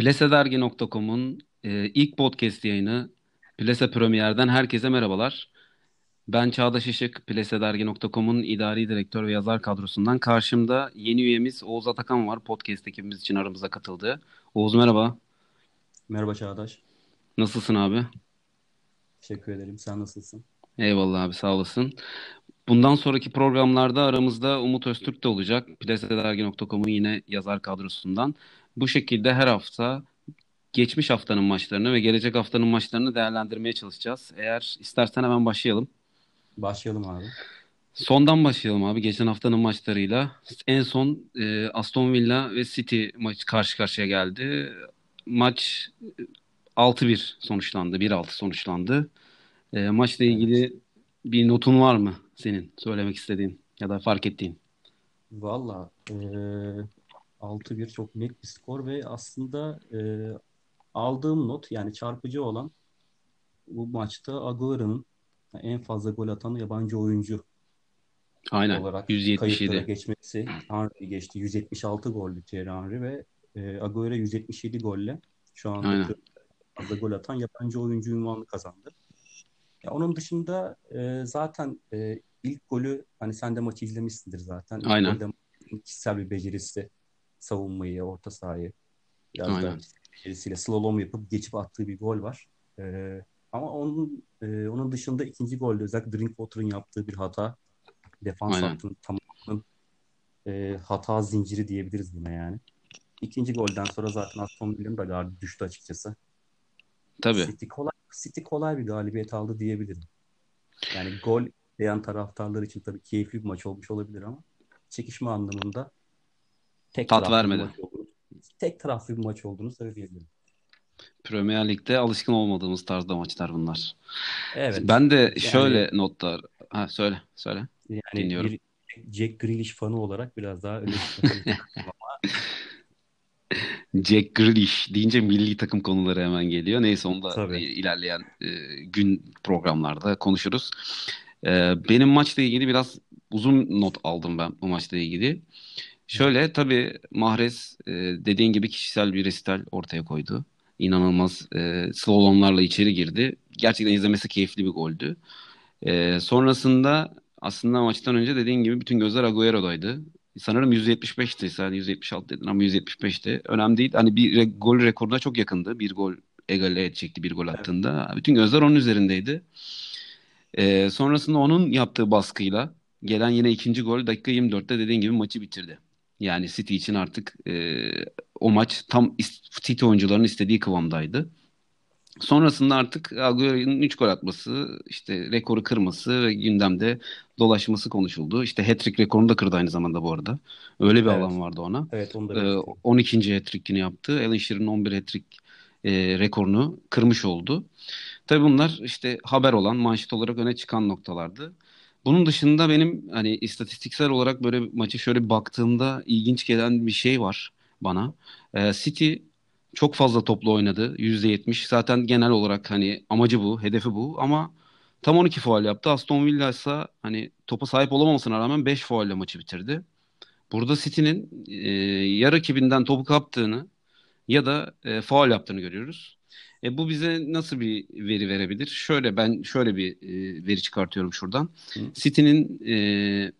Plesedergi.com'un e, ilk podcast yayını Plese Premier'den herkese merhabalar. Ben Çağdaş Işık, Plesedergi.com'un idari direktör ve yazar kadrosundan. Karşımda yeni üyemiz Oğuz Atakan var. Podcast ekibimiz için aramıza katıldı. Oğuz merhaba. Merhaba Çağdaş. Nasılsın abi? Teşekkür ederim. Sen nasılsın? Eyvallah abi sağ olasın. Bundan sonraki programlarda aramızda Umut Öztürk de olacak. Plesedergi.com'un yine yazar kadrosundan. Bu şekilde her hafta geçmiş haftanın maçlarını ve gelecek haftanın maçlarını değerlendirmeye çalışacağız. Eğer istersen hemen başlayalım. Başlayalım abi. Sondan başlayalım abi geçen haftanın maçlarıyla. En son e, Aston Villa ve City maç karşı karşıya geldi. Maç 6-1 sonuçlandı. 1-6 sonuçlandı. E, maçla ilgili evet. bir notun var mı senin söylemek istediğin ya da fark ettiğin? Valla e, 6-1 çok net bir skor ve aslında e, aldığım not yani çarpıcı olan bu maçta Agüero'nun en fazla gol atan yabancı oyuncu Aynen. olarak 177 geçmesi. Henry geçti. 176 gollü Thierry Henry ve e, Agüero 177 golle şu anda fazla gol atan yabancı oyuncu ünvanını kazandı. Ya onun dışında e, zaten e, ilk golü hani sen de maçı izlemişsindir zaten. İlk Aynen. Golde kişisel bir becerisi savunmayı, orta sahayı biraz Aynen. da becerisiyle slalom yapıp geçip attığı bir gol var. E, ama onun e, onun dışında ikinci golde özellikle Drinkwater'ın yaptığı bir hata. Defans Aynen. hattının tamamının e, hata zinciri diyebiliriz buna yani. İkinci golden sonra zaten Aston Villa'nın da gardı düştü açıkçası. Tabii. City kolay, City kolay bir galibiyet aldı diyebilirim. Yani gol beyan taraftarlar için tabii keyifli bir maç olmuş olabilir ama çekişme anlamında tek Tat vermedi. Bir maç olduğunu, tek taraflı bir maç olduğunu söyleyebilirim. Premier Lig'de alışkın olmadığımız tarzda maçlar bunlar. Evet. Ben de Yani- şöyle notlar... Ha söyle, söyle. Yani Dinliyorum. bir Jack Grealish fanı olarak biraz daha öne çıkmak Jack Grealish deyince milli takım konuları hemen geliyor. Neyse onu da Tabii. ilerleyen e, gün programlarda konuşuruz. E, benim maçla ilgili biraz uzun not aldım ben bu maçla ilgili. Şöyle tabii Mahrez e, dediğin gibi kişisel bir resital ortaya koydu. İnanılmaz e, slalomlarla içeri girdi. Gerçekten izlemesi keyifli bir goldü. E, sonrasında aslında maçtan önce dediğin gibi bütün gözler Agüero'daydı. Sanırım 175'ti. Sen 176 dedin ama 175'ti. Önemli değil. Hani bir re- gol rekoruna çok yakındı. Bir gol egale edecekti bir gol attığında. Bütün gözler onun üzerindeydi. Ee, sonrasında onun yaptığı baskıyla gelen yine ikinci gol dakika 24'te dediğin gibi maçı bitirdi. Yani City için artık e, o maç tam City oyuncularının istediği kıvamdaydı. Sonrasında artık Agüero'nun 3 gol atması, işte rekoru kırması ve gündemde dolaşması konuşuldu. İşte hat-trick rekorunu da kırdı aynı zamanda bu arada. Öyle bir Evet. alan vardı ona. Evet onu da Ee, belirteyim. 12. hat-trick'ini yaptı. Alan Shearer'ın 11 hat-trick e, rekorunu kırmış oldu. Tabii bunlar işte haber olan, manşet olarak öne çıkan noktalardı. Bunun dışında benim hani istatistiksel olarak böyle maçı şöyle baktığımda ilginç gelen bir şey var bana. Ee, City çok fazla toplu oynadı. %70. Zaten genel olarak hani amacı bu, hedefi bu ama tam 12 faul yaptı. Aston Villa ise hani topa sahip olamamasına rağmen 5 faulle maçı bitirdi. Burada City'nin e, ya rakibinden topu kaptığını ya da e, faul yaptığını görüyoruz. E, bu bize nasıl bir veri verebilir? Şöyle ben şöyle bir e, veri çıkartıyorum şuradan. Hı. City'nin e,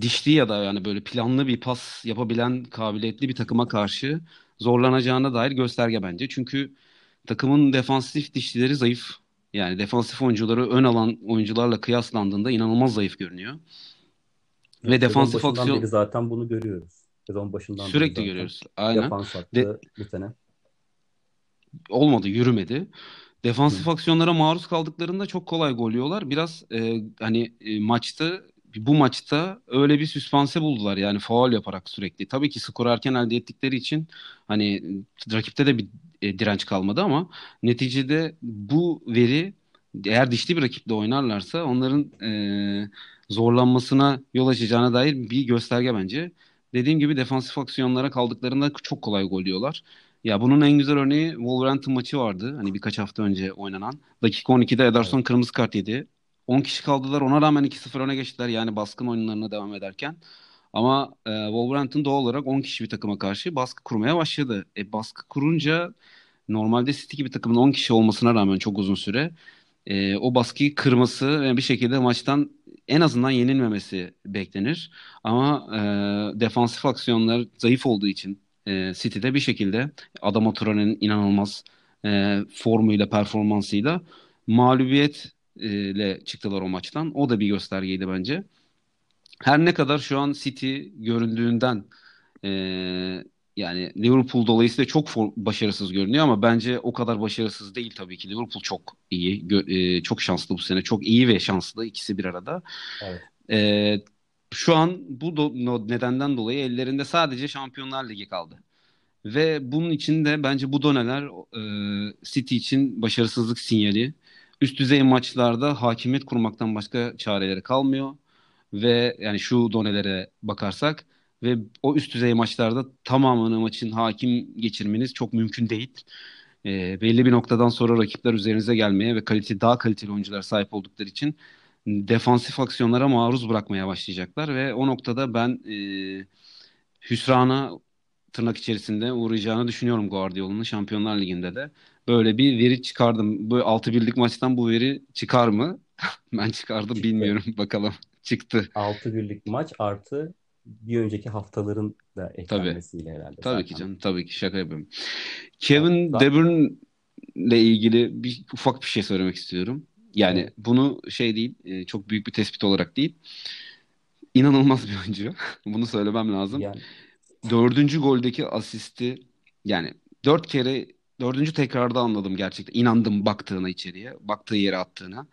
dişli ya da yani böyle planlı bir pas yapabilen kabiliyetli bir takıma karşı zorlanacağına dair gösterge bence. Çünkü takımın defansif dişlileri zayıf. Yani defansif oyuncuları ön alan oyuncularla kıyaslandığında inanılmaz zayıf görünüyor. Ve Sezon defansif aksiyon zaten bunu görüyoruz. Sezon başından sürekli görüyoruz. Aynen. defans hattı De- bu sene. Olmadı, yürümedi. Defansif Hı. aksiyonlara maruz kaldıklarında çok kolay gol yiyorlar. Biraz e, hani e, maçta bu maçta öyle bir süspanse buldular yani faul yaparak sürekli. Tabii ki skoru erken elde ettikleri için hani rakipte de bir e, direnç kalmadı ama neticede bu veri eğer dişli bir rakiple oynarlarsa onların e, zorlanmasına yol açacağına dair bir gösterge bence. Dediğim gibi defansif aksiyonlara kaldıklarında çok kolay gol yiyorlar. Ya bunun en güzel örneği Wolverhampton maçı vardı. Hani birkaç hafta önce oynanan. Dakika 12'de Ederson Evet. kırmızı kart yedi. 10 kişi kaldılar. Ona rağmen 2-0 öne geçtiler. Yani baskın oyunlarına devam ederken. Ama e, Wolverhampton doğal olarak 10 kişi bir takıma karşı baskı kurmaya başladı. E, baskı kurunca normalde City gibi takımın 10 kişi olmasına rağmen çok uzun süre e, o baskıyı kırması ve bir şekilde maçtan en azından yenilmemesi beklenir. Ama e, defansif aksiyonlar zayıf olduğu için e, City'de bir şekilde Adama Traore'nin inanılmaz e, formuyla, performansıyla mağlubiyetle çıktılar o maçtan. O da bir göstergeydi bence. Her ne kadar şu an City göründüğünden e, yani Liverpool dolayısıyla çok for, başarısız görünüyor ama bence o kadar başarısız değil tabii ki. Liverpool çok iyi, e, çok şanslı bu sene. Çok iyi ve şanslı ikisi bir arada. Evet. E, şu an bu do- nedenden dolayı ellerinde sadece Şampiyonlar Ligi kaldı. Ve bunun için de bence bu doneler e, City için başarısızlık sinyali. Üst düzey maçlarda hakimiyet kurmaktan başka çareleri kalmıyor. Ve yani şu donelere bakarsak ve o üst düzey maçlarda tamamını maçın hakim geçirmeniz çok mümkün değil. E, belli bir noktadan sonra rakipler üzerinize gelmeye ve kalite daha kaliteli oyuncular sahip oldukları için defansif aksiyonlara maruz bırakmaya başlayacaklar ve o noktada ben e, hüsrana tırnak içerisinde uğrayacağını düşünüyorum Guardiola'nın Şampiyonlar Ligi'nde de. Böyle bir veri çıkardım. Bu 6 birlik maçtan bu veri çıkar mı? ben çıkardım Çıktı. bilmiyorum bakalım. Çıktı. 6 birlik maç artı bir önceki haftaların da eklenmesiyle tabii. herhalde. Tabii zaten. ki canım. Tabii ki şaka yapıyorum. Kevin ya, De Bruyne ile ilgili bir ufak bir şey söylemek istiyorum. Yani bunu şey değil, e, çok büyük bir tespit olarak değil. İnanılmaz bir oyuncu. bunu söylemem lazım. Yani. Dördüncü goldeki asisti yani dört kere dördüncü tekrarda anladım gerçekten. İnandım baktığına içeriye, baktığı yere attığına.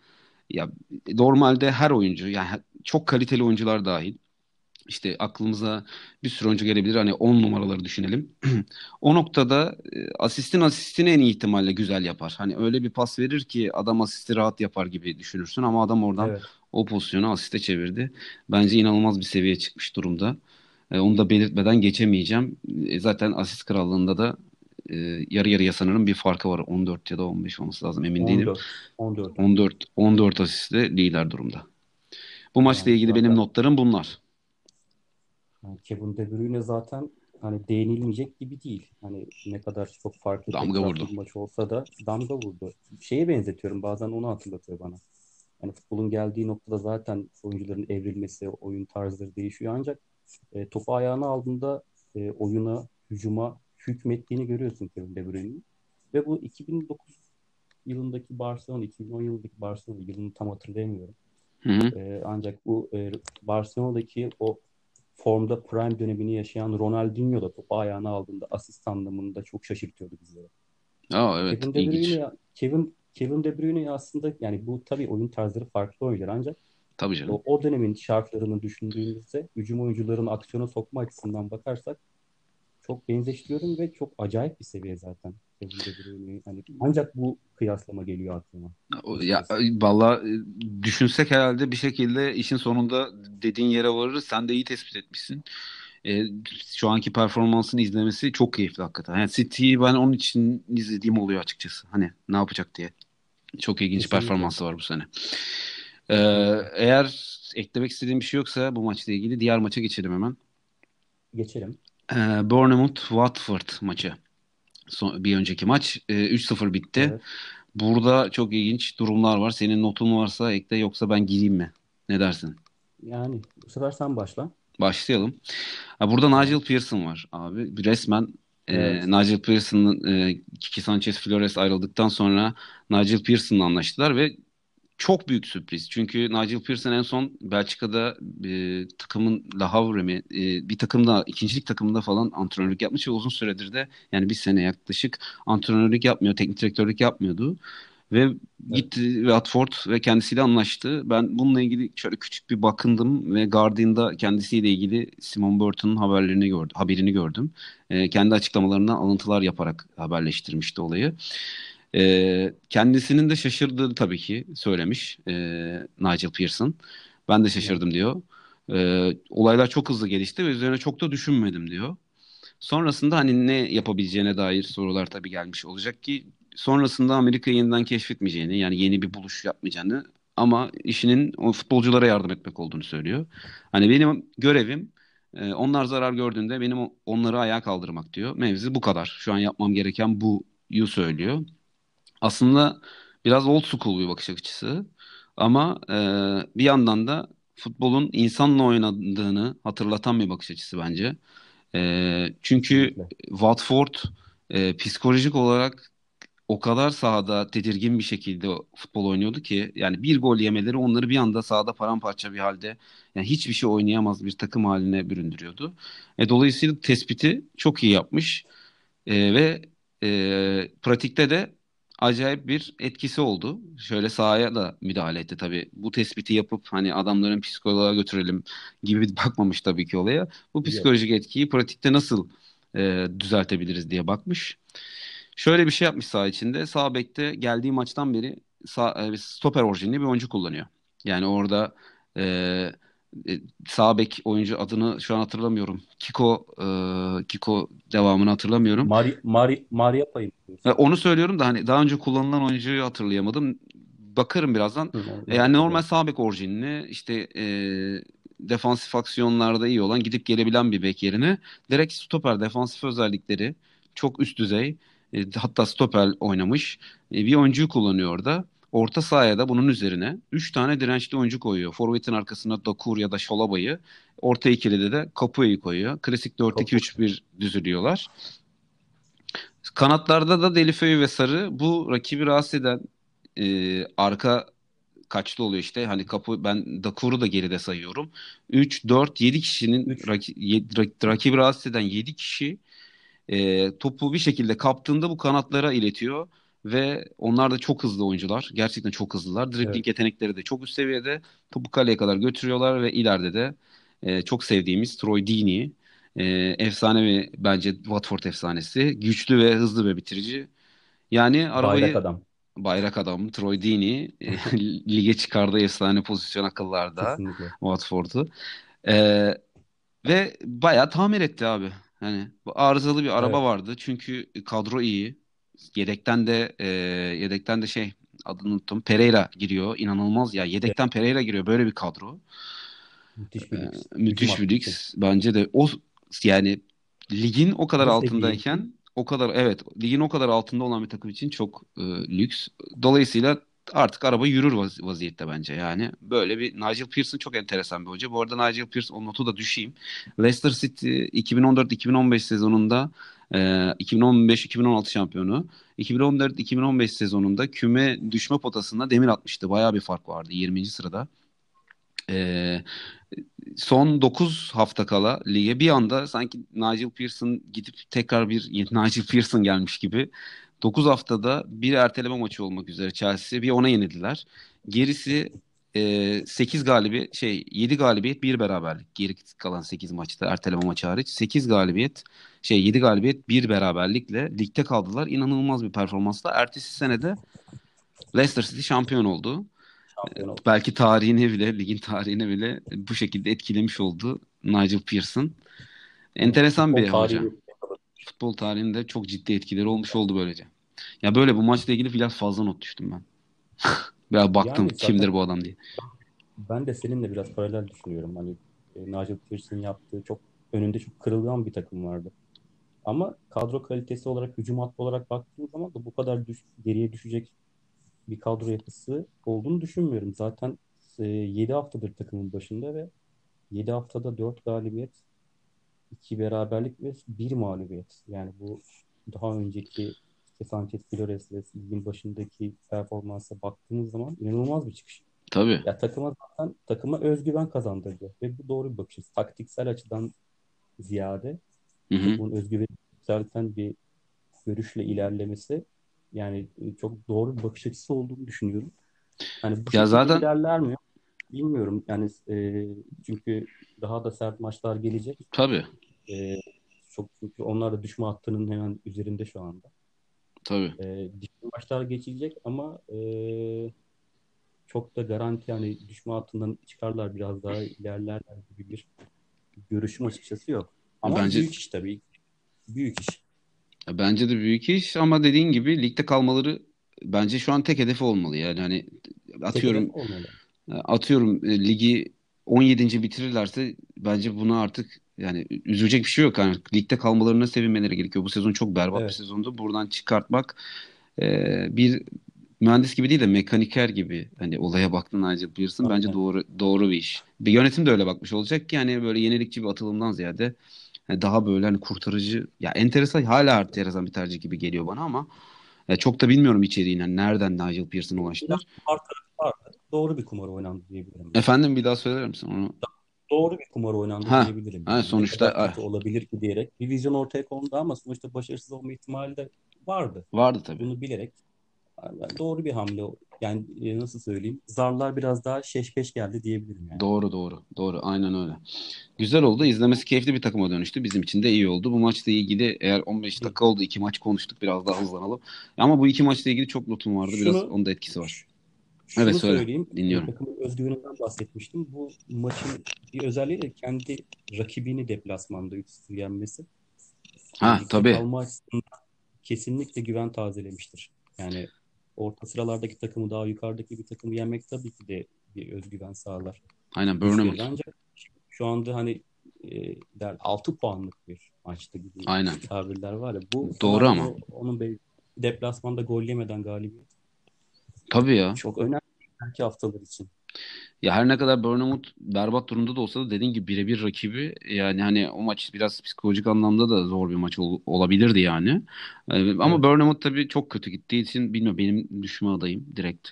Ya normalde her oyuncu yani çok kaliteli oyuncular dahil işte aklımıza bir sürü oyuncu gelebilir. Hani 10 numaraları düşünelim. o noktada e, asistin asistini en iyi ihtimalle güzel yapar. Hani öyle bir pas verir ki adam asisti rahat yapar gibi düşünürsün ama adam oradan evet. o pozisyonu asiste çevirdi. Bence inanılmaz bir seviyeye çıkmış durumda. E, onu da belirtmeden geçemeyeceğim. E, zaten asist krallığında da e, yarı yarıya sanırım bir farkı var. 14 ya da 15 olması lazım emin 14, değilim. 14. 14 14 asistle lider durumda. Bu maçla ilgili benim notlarım bunlar. Yani Kevin De Bruyne zaten hani değinilmeyecek gibi değil. Hani ne kadar çok farklı damga vurdu. bir maç olsa da damga vurdu. Şeye benzetiyorum bazen onu hatırlatıyor bana. Yani futbolun geldiği noktada zaten oyuncuların evrilmesi, oyun tarzları değişiyor ancak e, topu ayağına aldığında e, oyuna, hücuma hükmettiğini görüyorsun Kevin De Bruyne'in. Ve bu 2009 yılındaki Barcelona, 2010 yılındaki Barcelona yılını tam hatırlayamıyorum. Hı hı. E, ancak bu e, Barcelona'daki o formda prime dönemini yaşayan Ronaldinho da topu ayağına aldığında asist anlamında çok şaşırtıyordu bizleri. Aa evet Kevin De Bruyne, Kevin, Kevin De Bruyne aslında yani bu tabii oyun tarzları farklı oyuncular ancak tabii canım. O, o dönemin şartlarını düşündüğümüzde hücum oyuncularının aksiyona sokma açısından bakarsak çok benzeştiriyorum ve çok acayip bir seviye zaten. Hani ancak bu kıyaslama geliyor aklıma. Ya valla e, düşünsek herhalde bir şekilde işin sonunda dediğin yere varırız. Sen de iyi tespit etmişsin. E, şu anki performansını izlemesi çok keyifli hakikaten. Yani City'yi ben onun için izlediğim oluyor açıkçası. Hani ne yapacak diye. Çok ilginç Kesinlikle. performansı var bu sene. Ee, eğer eklemek istediğim bir şey yoksa bu maçla ilgili diğer maça geçelim hemen. Geçelim. Ee, Bournemouth Watford maçı. Son, bir önceki maç e, 3-0 bitti. Evet. Burada çok ilginç durumlar var. Senin notun varsa ekle yoksa ben gireyim mi? Ne dersin? Yani bu sefer sen başla. Başlayalım. Ha, burada Nigel Pearson var abi. Resmen e, evet. e, Nigel Pearson'ın e, Kiki Sanchez Flores ayrıldıktan sonra Nigel Pearson'la anlaştılar ve çok büyük sürpriz. Çünkü Nigel Pearson en son Belçika'da e, takımın La Havre mi e, bir takımda ikincilik takımında falan antrenörlük yapmış ve uzun süredir de yani bir sene yaklaşık antrenörlük yapmıyor, teknik direktörlük yapmıyordu. Ve evet. gitti Watford ve kendisiyle anlaştı. Ben bununla ilgili şöyle küçük bir bakındım ve Guardian'da kendisiyle ilgili Simon Burton'un haberlerini gördüm, haberini gördüm. E, kendi açıklamalarından alıntılar yaparak haberleştirmişti olayı. E, kendisinin de şaşırdığı tabii ki söylemiş e, Nigel Pearson. Ben de şaşırdım diyor. E, olaylar çok hızlı gelişti ve üzerine çok da düşünmedim diyor. Sonrasında hani ne yapabileceğine dair sorular tabii gelmiş olacak ki sonrasında Amerika'yı yeniden keşfetmeyeceğini yani yeni bir buluş yapmayacağını ama işinin o futbolculara yardım etmek olduğunu söylüyor. Hani benim görevim E, onlar zarar gördüğünde benim onları ayağa kaldırmak diyor. Mevzi bu kadar. Şu an yapmam gereken buyu söylüyor. Aslında biraz old school bir bakış açısı. Ama e, bir yandan da futbolun insanla oynadığını hatırlatan bir bakış açısı bence. E, çünkü Watford e, psikolojik olarak o kadar sahada tedirgin bir şekilde futbol oynuyordu ki yani bir gol yemeleri onları bir anda sahada paramparça bir halde yani hiçbir şey oynayamaz bir takım haline büründürüyordu. E, dolayısıyla tespiti çok iyi yapmış e, ve e, pratikte de acayip bir etkisi oldu. Şöyle sahaya da müdahale etti tabii. Bu tespiti yapıp hani adamların psikoloğa götürelim gibi bakmamış tabii ki olaya. Bu psikolojik etkiyi pratikte nasıl e, düzeltebiliriz diye bakmış. Şöyle bir şey yapmış sağ içinde. Sağ bekte geldiği maçtan beri sağ, e, stoper orijinli bir oyuncu kullanıyor. Yani orada e, e, sağ bek oyuncu adını şu an hatırlamıyorum. Kiko e, Kiko devamını hatırlamıyorum. Mari, Mari, Maria Payı. E, onu söylüyorum da hani daha önce kullanılan oyuncuyu hatırlayamadım. Bakarım birazdan. Hı, e, yani normal sağ bek orijinli işte e, defansif aksiyonlarda iyi olan gidip gelebilen bir bek yerine direkt stoper defansif özellikleri çok üst düzey e, hatta stoper oynamış e, bir oyuncuyu kullanıyor orada. Orta sahaya da bunun üzerine 3 tane dirençli oyuncu koyuyor. Forvet'in arkasına Dakur ya da Şolaba'yı. Orta ikilide de Capua'yı koyuyor. Klasik 4-2-3-1 düzülüyorlar. Kanatlarda da Delifeu ve Sarı bu rakibi rahatsız eden e, arka kaçlı oluyor işte. Hani kapı ben Dakur'u da geride sayıyorum. 3 4 7 kişinin rak, rakibi rahatsız eden 7 kişi e, topu bir şekilde kaptığında bu kanatlara iletiyor ve onlar da çok hızlı oyuncular. Gerçekten çok hızlılar. Dribbling evet. yetenekleri de çok üst seviyede. Topu kaleye kadar götürüyorlar ve ileride de e, çok sevdiğimiz Troy Deeney e, efsane ve bence Watford efsanesi. Güçlü ve hızlı ve bitirici. Yani arabayı bayrak adam. Bayrak adam Troy Deeney e, lige çıkardığı efsane pozisyon akıllarda Watford'u. E, ve bayağı tamir etti abi. Hani bu arızalı bir araba evet. vardı. Çünkü kadro iyi. Yedekten de e, yedekten de şey adını unuttum. Pereira giriyor. İnanılmaz ya. Yedekten evet. Pereira giriyor. Böyle bir kadro. Müthiş bir lix. Ee, müthiş bir lix. Bence de o yani ligin o kadar Nasıl altındayken o kadar evet ligin o kadar altında olan bir takım için çok e, lüks. Dolayısıyla artık araba yürür vaz- vaziyette bence yani. Böyle bir Nigel Pearson çok enteresan bir hoca. Bu arada Nigel Pearson o notu da düşeyim. Leicester City 2014-2015 sezonunda e, 2015-2016 şampiyonu. 2014-2015 sezonunda küme düşme potasında demir atmıştı. Bayağı bir fark vardı 20. sırada. E, son 9 hafta kala lige bir anda sanki Nigel Pearson gidip tekrar bir Nigel Pearson gelmiş gibi 9 haftada bir erteleme maçı olmak üzere Chelsea bir ona yenildiler. Gerisi e, 8 galibiyet şey 7 galibiyet 1 beraberlik. Geri kalan 8 maçta erteleme maçı hariç 8 galibiyet şey 7 galibiyet 1 beraberlikle ligde kaldılar. İnanılmaz bir performansla. Ertesi senede Leicester City şampiyon oldu. Şampiyon oldu. Belki tarihine bile, ligin tarihine bile bu şekilde etkilemiş oldu Nigel Pearson. Enteresan bir hoca futbol tarihinde çok ciddi etkileri olmuş oldu böylece. Ya böyle bu maçla ilgili biraz fazla not düştüm ben. Veya baktım yani kimdir bu adam diye. Ben de seninle biraz paralel düşünüyorum. Hani e, Nigel Pearson yaptığı çok önünde çok kırılgan bir takım vardı. Ama kadro kalitesi olarak, hücum hattı olarak baktığım zaman da bu kadar düş, geriye düşecek bir kadro yapısı olduğunu düşünmüyorum. Zaten e, 7 haftadır takımın başında ve 7 haftada 4 galibiyet, iki beraberlik ve bir mağlubiyet. Yani bu daha önceki işte Sanchez Flores ligin başındaki performansa baktığımız zaman inanılmaz bir çıkış. Tabii. Ya takıma zaten takıma özgüven kazandırdı ve bu doğru bir bakış açısı. Taktiksel açıdan ziyade hı hı. bunun özgüveni yükselten bir görüşle ilerlemesi yani çok doğru bir bakış açısı olduğunu düşünüyorum. Hani bu ya zaten ilerler mi? Bilmiyorum. Yani e, çünkü daha da sert maçlar gelecek. Tabii. E, çok çünkü onlar da düşme hattının hemen üzerinde şu anda. Tabii. E, düşme maçlar geçilecek ama e, çok da garanti yani düşme hattından çıkarlar biraz daha ilerlerler gibi bir görüşüm açıkçası yok. Ama Bence... büyük iş tabii. Büyük iş. Bence de büyük iş ama dediğin gibi ligde kalmaları bence şu an tek hedefi olmalı. Yani hani atıyorum atıyorum e, ligi 17. bitirirlerse bence bunu artık yani üzülecek bir şey yok. Yani ligde kalmalarına sevinmeleri gerekiyor. Bu sezon çok berbat evet. bir sezondu. Buradan çıkartmak e, bir mühendis gibi değil de mekaniker gibi hani olaya baktın Nigel Pearson bence doğru doğru bir iş. Bir yönetim de öyle bakmış olacak ki hani böyle yenilikçi bir atılımdan ziyade yani daha böyle hani kurtarıcı ya enteresan hala enteresan bir tercih gibi geliyor bana ama ya çok da bilmiyorum içeriğini. Yani nereden Nigel Pearson'a ulaştılar. Doğru bir kumar oynandı diyebilirim. Efendim bir daha söyler misin onu? Doğru bir kumar oynandı ha, diyebilirim. Ha, sonuçta olabilir ki diyerek bir vizyon ortaya kondu ama sonuçta başarısız olma ihtimali de vardı. Vardı tabii. Bunu bilerek doğru bir hamle. Yani e, nasıl söyleyeyim? Zarlar biraz daha şeşpeş geldi diyebilirim yani. Doğru doğru. Doğru. Aynen öyle. Güzel oldu. İzlemesi keyifli bir takıma dönüştü. Bizim için de iyi oldu. Bu maçla ilgili eğer 15 dakika oldu. iki maç konuştuk. Biraz daha hızlanalım. Ama bu iki maçla ilgili çok notum vardı. Biraz Şunu, onun da etkisi var. Şunu evet söyle. söyleyeyim. Dinliyorum. Takımın özgüveninden bahsetmiştim. Bu maçın bir özelliği de kendi rakibini deplasmanda 3-0 yenmesi. Ha yani tabii. Açısından kesinlikle güven tazelemiştir. Yani orta sıralardaki takımı daha yukarıdaki bir takımı yenmek tabii ki de bir özgüven sağlar. Aynen Burnham. Ancak şu anda hani e, der 6 puanlık bir maçta gibi Aynen. tabirler var ya. Bu doğru ama. O, onun deplasmanda gol yemeden galibiyet. Tabii ya. Çok önemli belki haftalar için. Ya her ne kadar Bournemouth berbat durumda da olsa da dediğin gibi birebir rakibi yani hani o maç biraz psikolojik anlamda da zor bir maç ol, olabilirdi yani. Ee, ama evet. Bournemouth tabii çok kötü gittiği için bilmiyorum benim düşme adayım direkt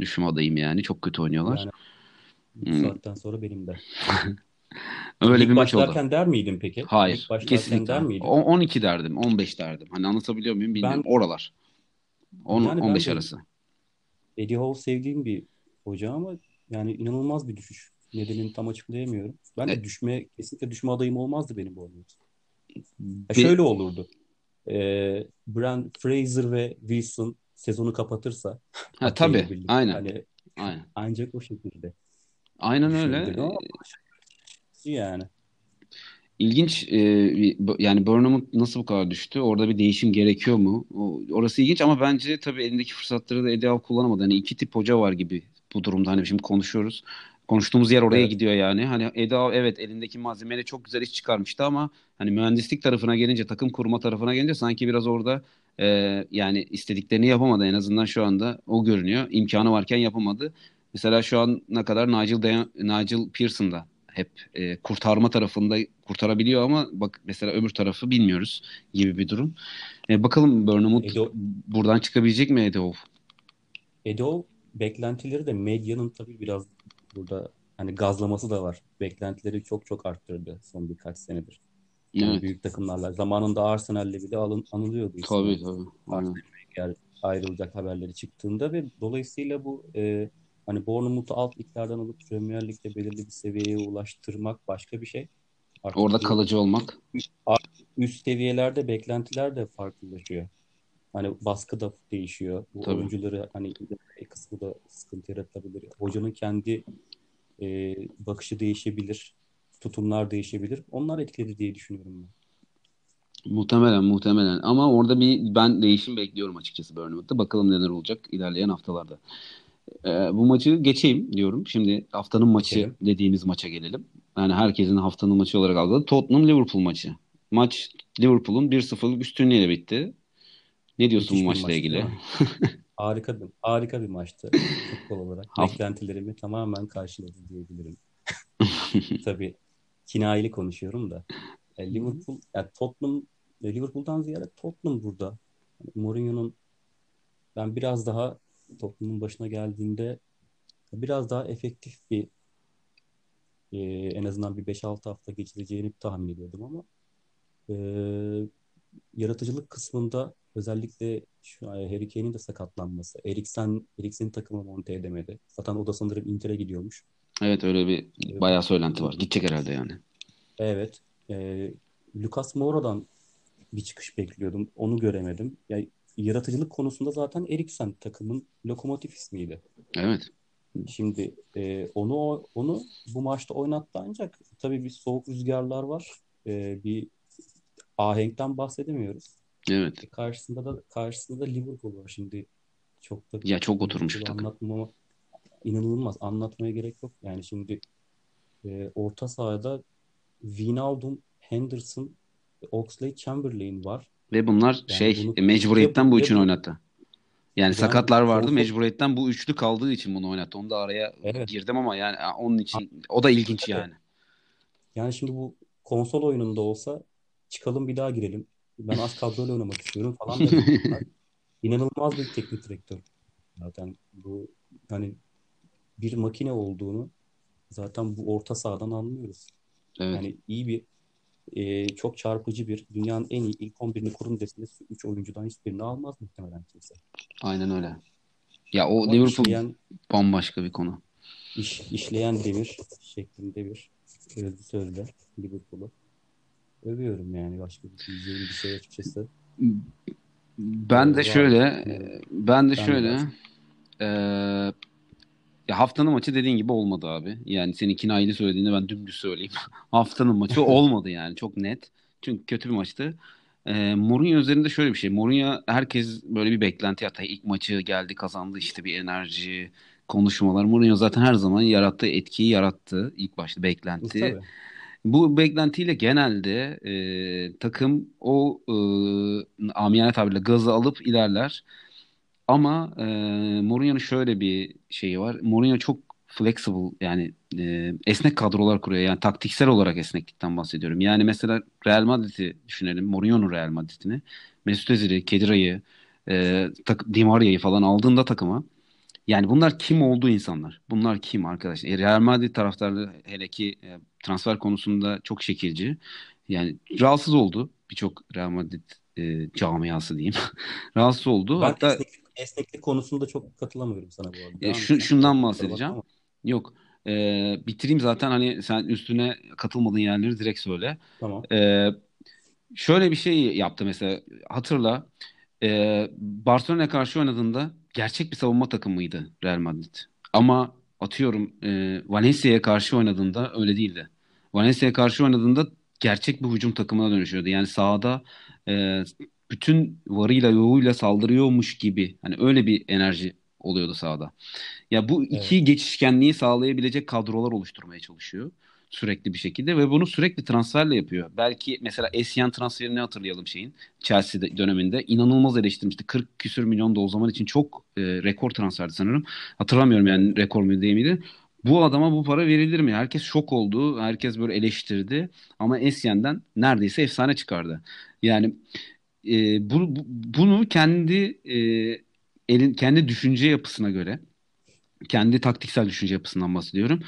düşme adayım yani çok kötü oynuyorlar. Yani, hmm. saatten sonra benim de. Öyle İlk bir maç oldu. der miydin peki? Hayır. Kesinlikle. Der miydin? 12 derdim. 15 derdim. Hani anlatabiliyor muyum bilmiyorum. Ben, Oralar. 10 yani 15 arası. Eddie Howe sevdiğim bir hoca ama yani inanılmaz bir düşüş. Nedenini tam açıklayamıyorum. Ben de evet. düşme kesinlikle düşme adayım olmazdı benim bu oyunumuz. Ya şöyle olurdu. Ee, Brand Fraser ve Wilson sezonu kapatırsa ha, tabii. Birlikte, aynen. Hani, aynen. Ancak o şekilde. Aynen öyle. Yani. İlginç e, yani Burnham nasıl bu kadar düştü? Orada bir değişim gerekiyor mu? O, orası ilginç ama bence tabii elindeki fırsatları da Eddie kullanamadı. Hani iki tip hoca var gibi bu durumda. Hani şimdi konuşuyoruz. Konuştuğumuz yer oraya evet. gidiyor yani. Hani Eda evet elindeki malzemeyle çok güzel iş çıkarmıştı ama hani mühendislik tarafına gelince, takım kurma tarafına gelince sanki biraz orada e, yani istediklerini yapamadı. En azından şu anda o görünüyor. İmkanı varken yapamadı. Mesela şu ana kadar Nigel, Dayan, Nigel Pearson da hep e, kurtarma tarafında kurtarabiliyor ama bak mesela öbür tarafı bilmiyoruz gibi bir durum. E, bakalım Burnham buradan çıkabilecek mi Edo? Edo beklentileri de medyanın tabii biraz burada hani gazlaması da var. Beklentileri çok çok arttırdı son birkaç senedir. Yani evet. büyük takımlarla. Zamanında Arsenal'le bile alın, anılıyordu. Tabii tabii. Arsenal ayrılacak haberleri çıktığında ve dolayısıyla bu e, hani Bournemouth'u alt liglerden alıp Premier Lig'de belirli bir seviyeye ulaştırmak başka bir şey. Artık Orada kalıcı olmak. Üst seviyelerde beklentiler de farklılaşıyor. Hani baskı da değişiyor. Bu Tabii. oyuncuları hani kısmı da sıkıntı yaratabilir. Hocanın kendi e, bakışı değişebilir. Tutumlar değişebilir. Onlar etkiledi diye düşünüyorum ben. Muhtemelen muhtemelen ama orada bir ben değişim bekliyorum açıkçası Bournemouth'ta. Bakalım neler olacak ilerleyen haftalarda. Ee, bu maçı geçeyim diyorum. Şimdi haftanın maçı evet. dediğimiz maça gelelim. Yani herkesin haftanın maçı olarak aldığı Tottenham Liverpool maçı. Maç Liverpool'un 1-0'lık üstünlüğüyle bitti. Ne diyorsun Müthiş bu maçla ilgili? harika bir harika bir maçtı futbol olarak. Beklentilerimi tamamen karşıladı diyebilirim. Tabii kinayeli konuşuyorum da. E, Liverpool, yani Tottenham, e, Liverpool'dan ziyade Tottenham burada. Mourinho'nun ben biraz daha Tottenham'ın başına geldiğinde biraz daha efektif bir e, en azından bir 5-6 hafta geçireceğini tahmin ediyordum ama e, yaratıcılık kısmında özellikle şu Harry Kane'in de sakatlanması. Eriksen, Eriksen'in takımı monte edemedi. Zaten o da sanırım Inter'e gidiyormuş. Evet öyle bir bayağı söylenti var. Gidecek herhalde yani. Evet. E, Lucas Moura'dan bir çıkış bekliyordum. Onu göremedim. Yani yaratıcılık konusunda zaten Eriksen takımın lokomotif ismiydi. Evet. Şimdi e, onu onu bu maçta oynattı ancak tabii bir soğuk rüzgarlar var. E, bir ahenkten bahsedemiyoruz. Evet. E, karşısında da karşısında da Liverpool var şimdi. Çok da ya çok oturmuş bir takım. Anlatmama inanılmaz. Anlatmaya gerek yok. Yani şimdi e, orta sahada Wijnaldum Henderson, Oxley, Chamberlain var. Ve bunlar Yani şey bunu e, mecburiyetten bu bu oynattı. Yani yani sakatlar vardı. Mecburiyetten bu üçlü kaldığı için bunu oynattı. Onu da araya evet. girdim ama yani onun için o da ilginç yani. Yani şimdi bu konsol oyununda olsa çıkalım bir daha girelim. Ben az kadroyla oynamak istiyorum falan. İnanılmaz bir teknik direktör. Zaten bu hani bir makine olduğunu zaten bu orta sahadan anlıyoruz. Evet. Yani iyi bir e, çok çarpıcı bir dünyanın en iyi ilk 11'ini kurun desinde 3 oyuncudan hiçbirini almaz muhtemelen kimse. Aynen öyle. Ya o Ama Liverpool işleyen bambaşka bir konu. iş, işleyen demir şeklinde bir sözlü sözle Liverpool'u övüyorum yani başka bir diyeceğim bir şey açıkçası. Ben de Var. şöyle ben de Ben de şöyle eee, ya haftanın maçı dediğin gibi olmadı abi. Yani seninkini ayrı söylediğinde ben dümdüz söyleyeyim. Haftanın maçı olmadı yani çok net. Çünkü kötü bir maçtı. Eee Mourinho üzerinde şöyle bir şey. Mourinho herkes böyle bir beklenti yattı. İlk maçı geldi kazandı işte bir enerji konuşmalar. Mourinho zaten her zaman yarattığı etkiyi yarattı. İlk başta beklenti. Tabii. Bu beklentiyle genelde e, takım o e, amiyane tabirle gazı alıp ilerler. Ama e, Mourinho'nun şöyle bir şeyi var. Mourinho çok flexible yani e, esnek kadrolar kuruyor. Yani taktiksel olarak esneklikten bahsediyorum. Yani mesela Real Madrid'i düşünelim. Mourinho'nun Real Madrid'ini. Mesut Özil'i, Kedira'yı, e, tak, Di Maria'yı falan aldığında takıma yani bunlar kim olduğu insanlar? Bunlar kim arkadaşlar? E, Real Madrid taraftarları hele ki e, transfer konusunda çok şekilci. Yani rahatsız oldu birçok Real Madrid e, camiası diyeyim. rahatsız oldu. Ben Hatta esneklik, konusunda çok katılamıyorum sana bu arada. e, şu, şundan bahsedeceğim. Yok. E, bitireyim zaten hani sen üstüne katılmadığın yerleri direkt söyle. Tamam. E, şöyle bir şey yaptı mesela hatırla e, Barcelona'ya karşı oynadığında gerçek bir savunma takımıydı Real Madrid. Ama atıyorum e, Valencia'ya karşı oynadığında öyle değildi. Valencia'ya karşı oynadığında gerçek bir hücum takımına dönüşüyordu. Yani sahada e, bütün varıyla yoğuyla saldırıyormuş gibi. Hani öyle bir enerji oluyordu sahada. Ya bu iki Evet. geçişkenliği sağlayabilecek kadrolar oluşturmaya çalışıyor sürekli bir şekilde ve bunu sürekli transferle yapıyor. Belki mesela Essien transferini hatırlayalım şeyin Chelsea de- döneminde inanılmaz eleştirmişti. 40 küsür milyon da o zaman için çok e, rekor transferdi sanırım. Hatırlamıyorum yani rekor mu değil miydi? Bu adama bu para verilir mi? Herkes şok oldu. Herkes böyle eleştirdi. Ama Essien'den neredeyse efsane çıkardı. Yani e, bu, bu- bunu kendi e, elin kendi düşünce yapısına göre kendi taktiksel düşünce yapısından bahsediyorum.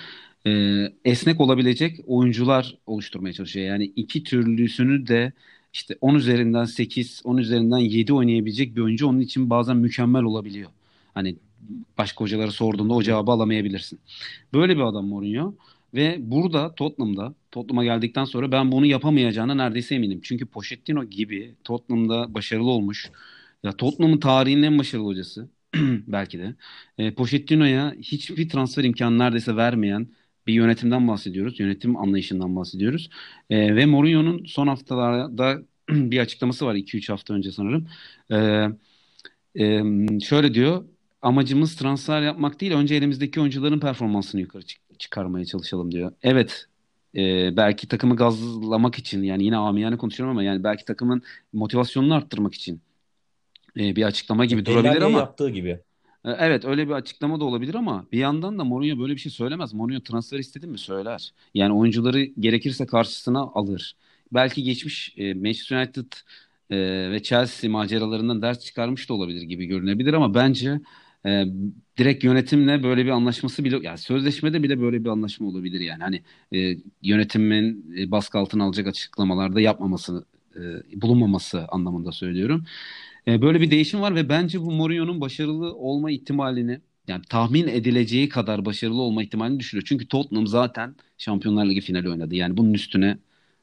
Ee, esnek olabilecek oyuncular oluşturmaya çalışıyor. Yani iki türlüsünü de işte 10 üzerinden 8, 10 üzerinden 7 oynayabilecek bir oyuncu onun için bazen mükemmel olabiliyor. Hani başka hocalara sorduğunda o cevabı alamayabilirsin. Böyle bir adam Mourinho ve burada Tottenham'da Tottenham'a geldikten sonra ben bunu yapamayacağına neredeyse eminim. Çünkü Pochettino gibi Tottenham'da başarılı olmuş. Ya Tottenham'ın tarihinin en başarılı hocası belki de. E, Pochettino'ya hiçbir transfer imkanı neredeyse vermeyen bir yönetimden bahsediyoruz. Yönetim anlayışından bahsediyoruz. E, ve Mourinho'nun son haftalarda bir açıklaması var 2-3 hafta önce sanırım. E, e, şöyle diyor. Amacımız transfer yapmak değil. Önce elimizdeki oyuncuların performansını yukarı çık- çıkarmaya çalışalım diyor. Evet. e, belki takımı gazlamak için yani yine amiyane konuşuyorum ama yani belki takımın motivasyonunu arttırmak için e, bir açıklama gibi durabilir Dellaglia'ya ama yaptığı gibi. e, Evet öyle bir açıklama da olabilir ama bir yandan da Mourinho böyle bir şey söylemez. Mourinho transfer istedi mi söyler. Yani oyuncuları gerekirse karşısına alır. Belki geçmiş e, Manchester United e, ve Chelsea maceralarından ders çıkarmış da olabilir gibi görünebilir ama bence e, direkt yönetimle böyle bir anlaşması bile yani sözleşmede bile böyle bir anlaşma olabilir yani. Hani e, yönetimin e, baskı altına alacak açıklamalarda yapmaması e, bulunmaması anlamında söylüyorum. E, böyle bir değişim var ve bence bu Mourinho'nun başarılı olma ihtimalini yani tahmin edileceği kadar başarılı olma ihtimalini düşürüyor. Çünkü Tottenham zaten Şampiyonlar Ligi finali oynadı. Yani bunun üstüne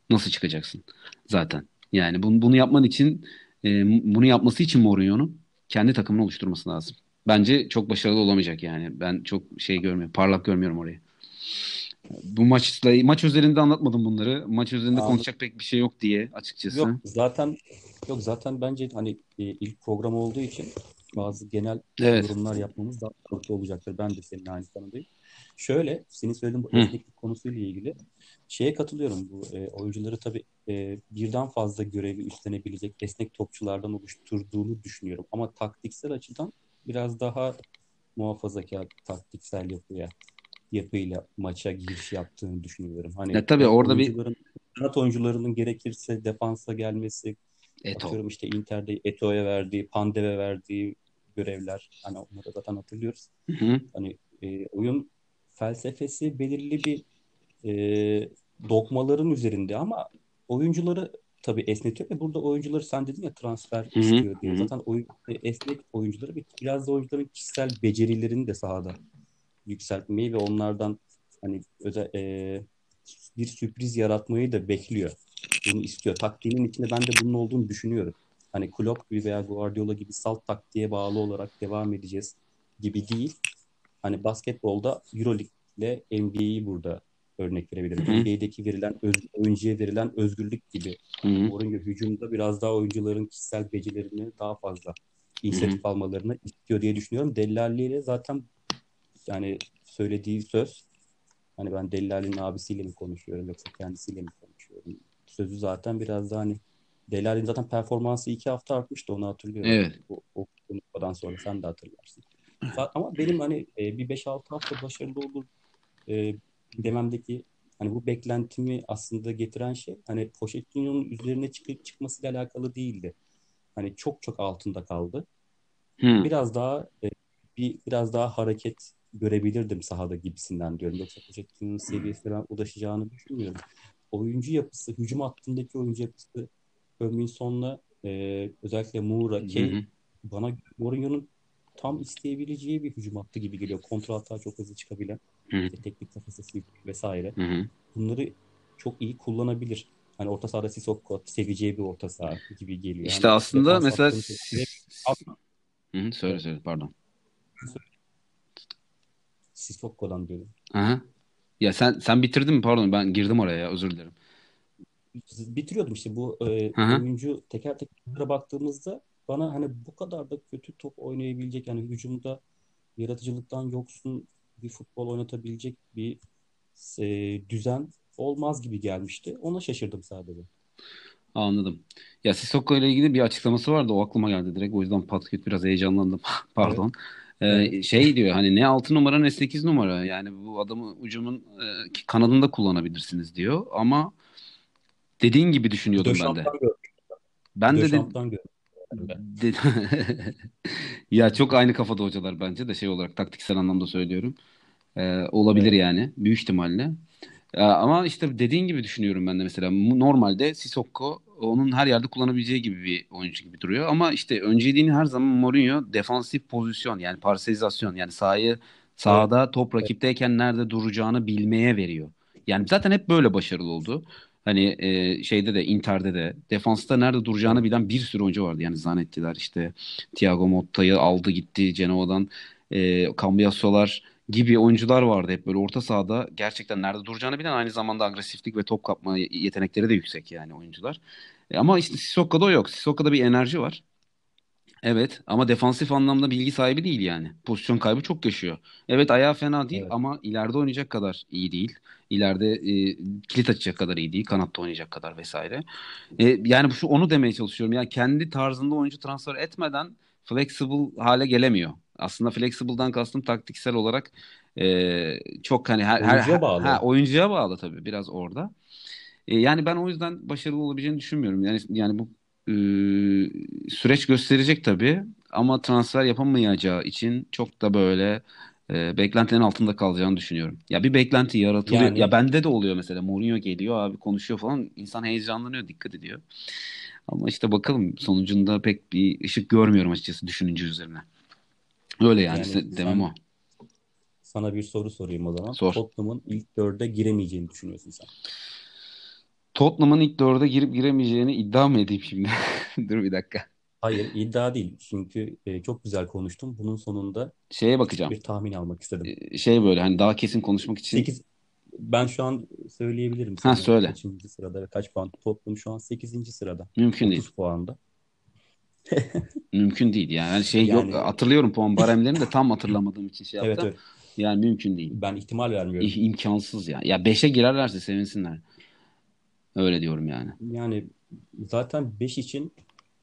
nasıl çıkacaksın zaten? Yani bunu, bunu yapman için e, bunu yapması için Mourinho'nun kendi takımını oluşturması lazım. Bence çok başarılı olamayacak yani. Ben çok şey görmüyorum. Parlak görmüyorum orayı. Bu maçla maç özelinde anlatmadım bunları. Maç özelinde Anladım. konuşacak pek bir şey yok diye açıkçası. Yok zaten yok zaten bence hani e, ilk program olduğu için bazı genel Evet. yorumlar yapmamız daha sağlıklı olacaktır. Ben de senin aynı kanadayım. Şöyle senin söylediğin bu esneklik konusuyla ilgili şeye katılıyorum. Bu e, oyuncuları tabii e, birden fazla görevi üstlenebilecek esnek topçulardan oluşturduğunu düşünüyorum. Ama taktiksel açıdan biraz daha muhafazakar taktiksel yapıya yapıyla maça giriş yaptığını düşünüyorum. Hani ya tabii orada oyuncuların, bir kanat oyuncularının gerekirse defansa gelmesi, Eto. atıyorum işte Inter'de Eto'ya verdiği, Pandev'e verdiği görevler hani onları zaten hatırlıyoruz. Hı hı. Hani e, oyun felsefesi belirli bir e, dogmaların üzerinde ama oyuncuları tabii esnetiyor ve burada oyuncuları sen dedin ya transfer Hı hı, istiyor diye. Zaten oyun, e, esnek oyuncuları bir- biraz da oyuncuların kişisel becerilerini de sahada yükseltmeyi ve onlardan hani özel e, bir sürpriz yaratmayı da bekliyor. Bunu istiyor. Taktiğinin içinde ben de bunun olduğunu düşünüyorum. Hani Klopp gibi veya Guardiola gibi salt taktiğe bağlı olarak devam edeceğiz gibi değil. Hani basketbolda Euroleague ile NBA'yi burada örnek verebilirim. NBA'deki verilen öz, oyuncuya verilen özgürlük gibi. Mourinho hücumda biraz daha oyuncuların kişisel becerilerini daha fazla inisiyatif almalarını istiyor diye düşünüyorum. Dellali ile zaten yani söylediği söz hani ben Dellali'nin abisiyle mi konuşuyorum yoksa kendisiyle mi konuşuyorum? Sözü zaten biraz daha hani Dellali'nin zaten performansı iki hafta artmıştı onu hatırlıyorum. Evet. O, o konuşmadan sonra sen de hatırlarsın. Ama benim hani e, bir 5-6 hafta başarılı olur e, dememdeki hani bu beklentimi aslında getiren şey hani Pochettino'nun üzerine çıkıp çıkmasıyla alakalı değildi. Hani çok çok altında kaldı. Hı. Biraz daha e, bir biraz daha hareket görebilirdim sahada gibisinden diyorum. Yoksa Pochettino'nun seviyesine ben ulaşacağını düşünmüyorum. Oyuncu yapısı, hücum hattındaki oyuncu yapısı Höminson'la e, özellikle Moura, Kane bana Mourinho'nun tam isteyebileceği bir hücum hattı gibi geliyor. Kontrol hata çok hızlı çıkabilen. İşte teknik kafası vesaire. Hı hı. Bunları çok iyi kullanabilir. Hani orta sahada Sissoko seveceği bir orta saha gibi geliyor. İşte Hani aslında mesela. Hı hı, söyle söyle pardon. Sissoko'dan diyorum. Aha. Ya sen sen bitirdin mi? Pardon ben girdim oraya ya özür dilerim. bitiriyordum işte bu e, oyuncu teker teker baktığımızda bana hani bu kadar da kötü top oynayabilecek yani hücumda yaratıcılıktan yoksun bir futbol oynatabilecek bir e, düzen olmaz gibi gelmişti. Ona şaşırdım sadece. Anladım. Ya Sissoko ile ilgili bir açıklaması vardı. O aklıma geldi direkt. O yüzden patküt biraz heyecanlandım. Pardon. Ee, Evet. şey diyor hani ne 6 numara ne 8 numara. Yani bu adamı ucumun e, kanadında kullanabilirsiniz diyor. Ama dediğin gibi düşünüyordum ben de. Döşamp'tan gördüm. Ben de, de, Ben. ya çok aynı kafada hocalar bence de şey olarak taktiksel anlamda söylüyorum. Ee, olabilir Evet. yani büyük ihtimalle. Ee, ama işte dediğin gibi düşünüyorum ben de mesela normalde Sissoko onun her yerde kullanabileceği gibi bir oyuncu gibi duruyor ama işte önceliğini her zaman Mourinho defansif pozisyon yani parselizasyon yani sahayı sahada top rakipteyken nerede duracağını bilmeye veriyor. Yani zaten hep böyle başarılı oldu. Hani e, şeyde de Inter'de de defansta nerede duracağını bilen bir sürü oyuncu vardı. Yani zannettiler işte Thiago Motta'yı aldı gitti Genoa'dan e, Cambiaso'lar gibi oyuncular vardı hep böyle orta sahada gerçekten nerede duracağını bilen aynı zamanda agresiflik ve top kapma yetenekleri de yüksek yani oyuncular. E, ama işte Sissoko'da yok. Sissoko'da bir enerji var. Evet ama defansif anlamda bilgi sahibi değil yani. Pozisyon kaybı çok yaşıyor. Evet ayağı fena değil Evet. ama ileride oynayacak kadar iyi değil. İleride e, kilit açacak kadar iyi değil. Kanatta oynayacak kadar vesaire. E, yani şu onu demeye çalışıyorum. Yani kendi tarzında oyuncu transfer etmeden flexible hale gelemiyor. Aslında flexible'dan kastım taktiksel olarak e, çok hani her, her Oyuncuya bağlı. Ha, oyuncuya bağlı tabii biraz orada. E, yani ben o yüzden başarılı olabileceğini düşünmüyorum. Yani yani bu e, süreç gösterecek tabii ama transfer yapamayacağı için çok da böyle e, beklentilerin altında kalacağını düşünüyorum. Ya bir beklenti yaratılıyor. Yani- Ya bende de oluyor mesela. Mourinho geliyor abi konuşuyor falan. İnsan heyecanlanıyor, dikkat ediyor. Ama işte bakalım sonucunda pek bir ışık görmüyorum açıkçası düşününce üzerine. Öyle yani, Yani Se- demem sen- o. Sana bir soru sorayım o zaman. Sor. Tottenham'ın ilk dörde giremeyeceğini düşünüyorsun sen. Tottenham'ın ilk dörde girip giremeyeceğini iddia mı edeyim şimdi? Dur bir dakika. Hayır iddia değil. Çünkü e, çok güzel konuştum. Bunun sonunda Şeye bakacağım. bir tahmin almak istedim. Ee, Şey böyle hani daha kesin konuşmak için 8 ben şu an söyleyebilirim Ha, sana söyle. kaçıncı sırada ve kaç puan. Tottenham şu an 8. sırada. mümkün değil. 30 puanda. Mümkün değil yani. Hani şey Yani- yok hatırlıyorum puan baremlerini de tam hatırlamadığım için şey Evet yaptım. evet. Yani mümkün değil. Ben ihtimal vermiyorum. İ- imkansız ya. Ya 5'e girerlerse sevinsinler. Öyle diyorum yani. Yani zaten 5 için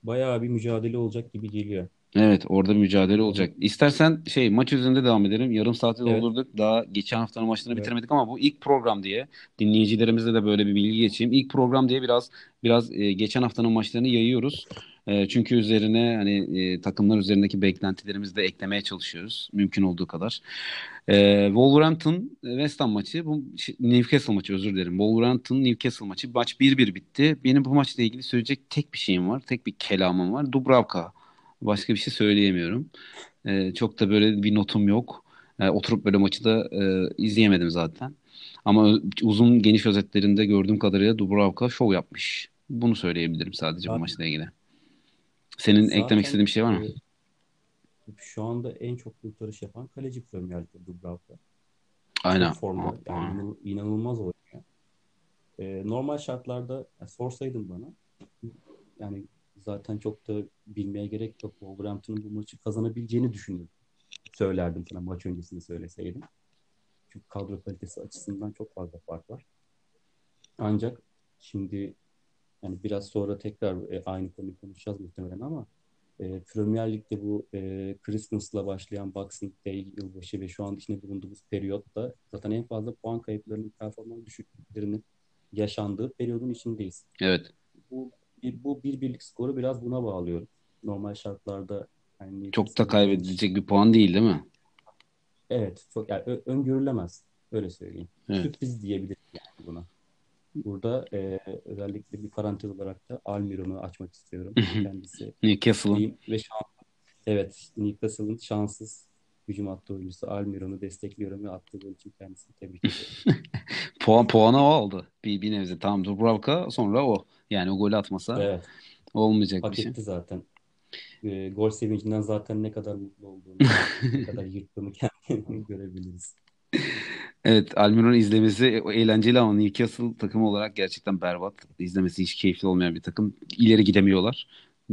bayağı bir mücadele olacak gibi geliyor. Evet orada mücadele olacak. İstersen şey maç üzerinde devam edelim. Yarım saati Evet. doldurduk. Daha geçen haftanın maçlarını Evet. bitiremedik ama bu ilk program diye dinleyicilerimize de böyle bir bilgi geçeyim. İlk program diye biraz biraz e, geçen haftanın maçlarını yayıyoruz. E, çünkü üzerine hani e, takımlar üzerindeki beklentilerimizi de eklemeye çalışıyoruz mümkün olduğu kadar. E, Wolverhampton West Ham maçı, bu Newcastle maçı özür dilerim. Wolverhampton Newcastle maçı maç 1-1 bitti. Benim bu maçla ilgili söyleyecek tek bir şeyim var. Tek bir kelamım var. Dubravka. Başka bir şey söyleyemiyorum. Ee, çok da böyle bir notum yok. Ee, oturup böyle maçı da e, izleyemedim zaten. Ama uzun geniş özetlerinde gördüğüm kadarıyla Dubravka şov yapmış. Bunu söyleyebilirim sadece bu Zaten- maçla ilgili. Senin Zaten, eklemek istediğin bir şey var mı? e, Şu anda en çok kurtarış yapan kaleci Premier Lig'de Dubravka. Aynen. Formda. Yani inanılmaz oynuyor. E, normal şartlarda yani sorsaydın bana yani zaten çok da bilmeye gerek yok. Wolverhampton'ın bu maçı kazanabileceğini düşünüyorum. Söylerdim sana maç öncesinde söyleseydim. Çünkü kadro kalitesi açısından çok fazla fark var. Ancak şimdi yani biraz sonra tekrar e, aynı konuyu konuşacağız muhtemelen ama e, Premier Lig'de bu e, Christmas'la başlayan Boxing Day yılbaşı ve şu an içinde bulunduğumuz periyotta zaten en fazla puan kayıplarının performans düşüklüklerinin yaşandığı periyodun içindeyiz. Evet. Bu bu bir birlik skoru biraz buna bağlıyorum. Normal şartlarda yani Çok da kaybedilecek bir puan değil değil mi? Evet, çok yani öngörülemez. Öyle söyleyeyim. Evet. Sürpriz diyebiliriz yani buna. Burada e, özellikle bir parantez olarak da Almiron'u açmak istiyorum. Kendisi Newcastle'ın ve şans. Evet, Newcastle'ın şanssız hücum hattı oyuncusu Almiron'u destekliyorum ve attığı gol için kendisini tebrik ediyorum. puan puanı o aldı. Bir, bir nebze. Tamam Dubravka sonra o. Yani o golü atmasa Evet, olmayacak bir hak şey. etti zaten. E, gol sevincinden zaten ne kadar mutlu olduğunu, ne kadar yırttığını kendini görebiliriz. Evet, Almiron'u izlemesi eğlenceli ama Newcastle takım olarak gerçekten berbat. İzlemesi hiç keyifli olmayan bir takım. İleri gidemiyorlar.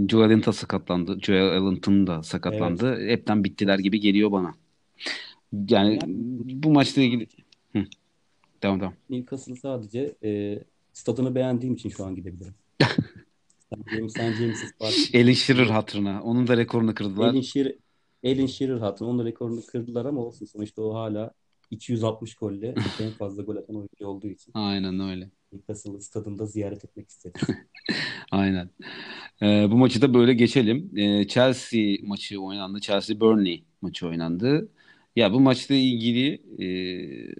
Joe Allen sakatlandı. Joe Allen'ın da sakatlandı. Hepten bittiler gibi geliyor bana. Yani Yani- bu maçla ilgili... Hı. Devam devam. Newcastle sadece e, stadını beğendiğim için şu an gidebilirim. James, Park. Alan Shearer hatırına. Onun da rekorunu kırdılar. Alan Shearer, Alan Shearer hatun. Onun da rekorunu kırdılar ama olsun. Sonuçta o hala 260 golle en fazla gol atan oyuncu olduğu için Aynen öyle. Newcastle stadında ziyaret etmek istedim. Aynen. Ee, bu maçı da böyle geçelim. Ee, Chelsea maçı oynandı. Chelsea Burnley maçı oynandı. Ya bu maçla ilgili e,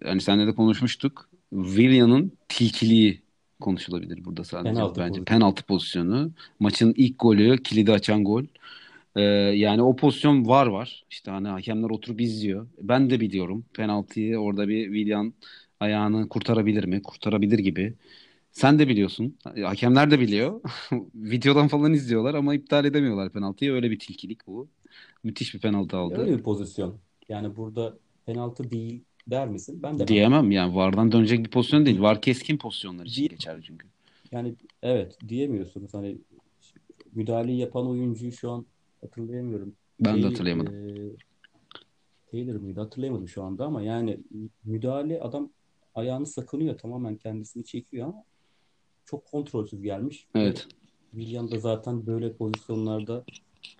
hani seninle de konuşmuştuk. Willian'ın tilkiliği konuşulabilir burada sadece Penaltı bence. pozisyonu. Penaltı pozisyonu. Maçın ilk golü, kilidi açan gol. Ee, yani o pozisyon var var. İşte hani hakemler oturup izliyor. Ben de biliyorum. Penaltıyı orada bir Willian ayağını kurtarabilir mi? Kurtarabilir gibi. Sen de biliyorsun. Hakemler de biliyor. Videodan falan izliyorlar ama iptal edemiyorlar penaltıyı. Öyle bir tilkilik bu. Müthiş bir penaltı aldı. Öyle bir pozisyon. Yani burada penaltı değil der misin? Ben de Diyemem yani VAR'dan dönecek bir pozisyon değil. VAR keskin pozisyonlar için Değil. geçer çünkü. Yani evet diyemiyorsunuz. Hani müdahaleyi yapan oyuncuyu şu an hatırlayamıyorum. Ben de Taylor- hatırlayamadım. eee, Taylor mıydı? Hatırlayamadım şu anda ama yani müdahale adam ayağını sakınıyor. Tamamen kendisini çekiyor ama çok kontrolsüz gelmiş. Evet. Willian da zaten böyle pozisyonlarda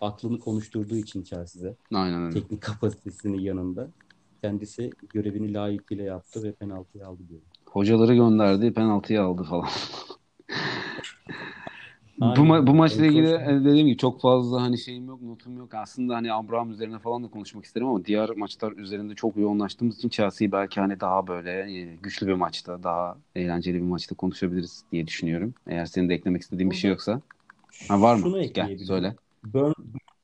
aklını konuşturduğu için Chelsea'de Aynen öyle. teknik kapasitesinin yanında kendisi görevini layıkıyla yaptı ve penaltıyı aldı diyorum. Hocaları gönderdi, penaltıyı aldı falan. Bu, ma- bu maçla ilgili e, dediğim gibi çok fazla hani şeyim yok, notum yok. Aslında hani Abraham üzerine falan da konuşmak isterim ama diğer maçlar üzerinde çok yoğunlaştığımız için Chelsea'yi belki hani daha böyle e, güçlü bir maçta, daha eğlenceli bir maçta konuşabiliriz diye düşünüyorum. Eğer senin de eklemek istediğin bir şey yoksa. Ha, var mı? Şunu Gel ekleyebilirim. söyle. Burn,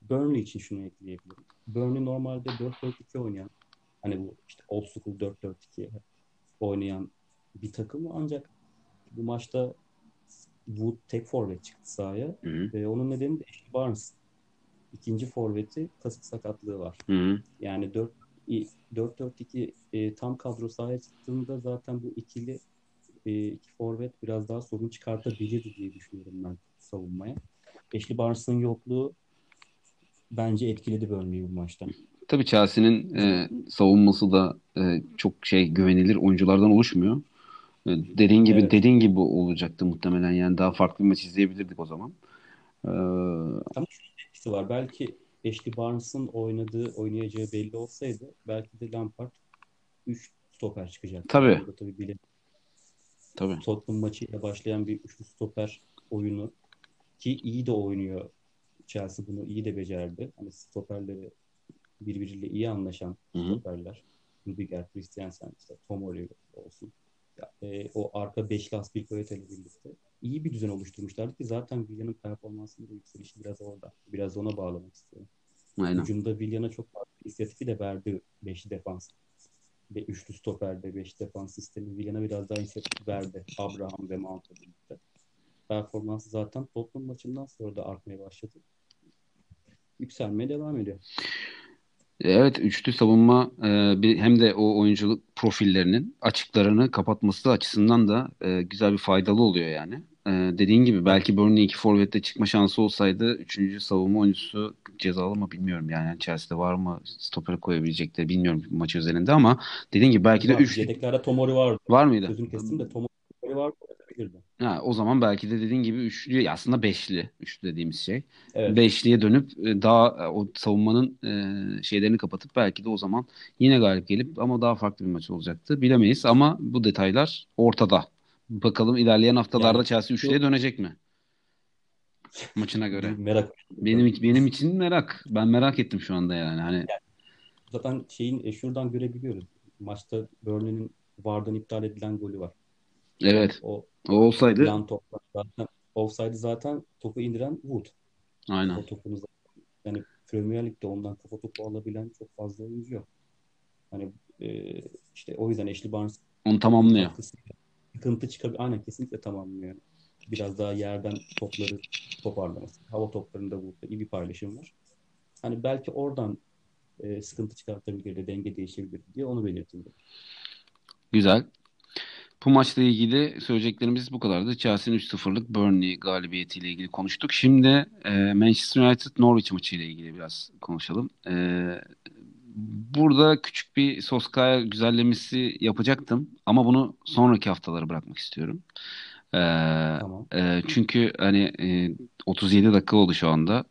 Burnley için şunu ekleyebilirim. Burnley normalde 4-4-2 oynayan hani bu işte old school 4-4-2 oynayan bir takım ancak bu maçta Wood tek forvet çıktı sahaya Hı hı. ve onun nedeni de Ashley Barnes. İkinci forveti kasık sakatlığı var. Hı hı. Yani 4 4-4-2 e, tam kadro sahaya çıktığında zaten bu ikili e, iki forvet biraz daha sorun çıkartabilir diye düşünüyorum ben savunmaya. Ashley Barnes'ın yokluğu bence etkiledi Burnley'i bu maçta. Tabii Chelsea'nin e, savunması da e, çok şey güvenilir oyunculardan oluşmuyor. Dediğin gibi Evet. dediğin gibi olacaktı muhtemelen yani daha farklı bir maç izleyebilirdik o zaman. E, Ama şu etkisi var. Belki Ashley Barnes'ın oynadığı, oynayacağı belli olsaydı belki de Lampard 3 stoper çıkacak. Tabii. Burada tabii bile tabii. Tottenham maçıyla başlayan bir üçlü stoper oyunu ki iyi de oynuyor. Chelsea bunu iyi de becerdi. Hani stoperleri birbiriyle iyi anlaşan Hı hı. stoperler. Rudiger, Christiansen, işte Tomori olsun. E, o arka beşli Aspilicueta ile birlikte iyi bir düzen oluşturmuşlardı ki zaten Villa'nın performansında yükselişi biraz orada. Biraz ona bağlamak istiyorum. Aynen. Hücumda Villa'na çok fazla inisiyatifi de verdi beşli defans. Ve üçlü stoperde beş defans sistemi Villa'na biraz daha inisiyatif verdi. Abraham ve Mount'la birlikte. Performansı zaten Tottenham maçından sonra da artmaya başladı. Yükselmeye devam ediyor. Evet, üçlü savunma e, bir, hem de o oyunculuk profillerinin açıklarını kapatması açısından da e, güzel bir faydalı oluyor yani. E, dediğin gibi belki Burnley iki forvette çıkma şansı olsaydı üçüncü savunma oyuncusu cezalı mı bilmiyorum yani. Chelsea'de var mı stopere koyabilecekleri bilmiyorum maç özelinde ama dediğin gibi belki de Var, üç Yedeklerde Tomori vardı. var mıydı? Sözünü kestim de Tomori vardı. Oynatabilirdi. Ha, o zaman belki de dediğin gibi üçlü aslında beşli üçlü dediğimiz şey. Evet. Beşliye dönüp e, daha e, o savunmanın e, şeylerini kapatıp belki de o zaman yine galip gelip ama daha farklı bir maç olacaktı. Bilemeyiz ama bu detaylar ortada. Bakalım ilerleyen haftalarda Yani Chelsea üçlüye dönecek mi? Maçına göre. merak. Benim benim için merak. Ben merak ettim şu anda yani. Hani Zaten şeyin şuradan görebiliyoruz. Maçta Burnley'nin VAR'dan iptal edilen golü var. Evet. O O olsaydı yan toplar zaten offside zaten topu indiren Wood. aynen. O topunu zaten yani Premier Lig'de ondan kafa topu alabilen çok fazla oyuncu yok. Hani e, işte o yüzden Ashley Barnes Onu tamamlıyor. sıkıntı çıkabilir. Aynen kesinlikle tamamlıyor. Biraz daha yerden topları toparlaması. Hava toplarında burada iyi bir paylaşım var. Hani belki oradan e, sıkıntı çıkartabilirdi, denge değişebilirdi diye onu belirteyim. Güzel. Bu maçla ilgili söyleyeceklerimiz bu kadardı. Chelsea'nin 3-0'lık Burnley galibiyetiyle ilgili konuştuk. Şimdi e, Manchester United Norwich maçı ile ilgili biraz konuşalım. E, burada küçük bir Solskjaer güzellemesi yapacaktım ama bunu sonraki haftalara bırakmak istiyorum. E, Tamam. e, çünkü hani e, 37 dakika oldu şu anda.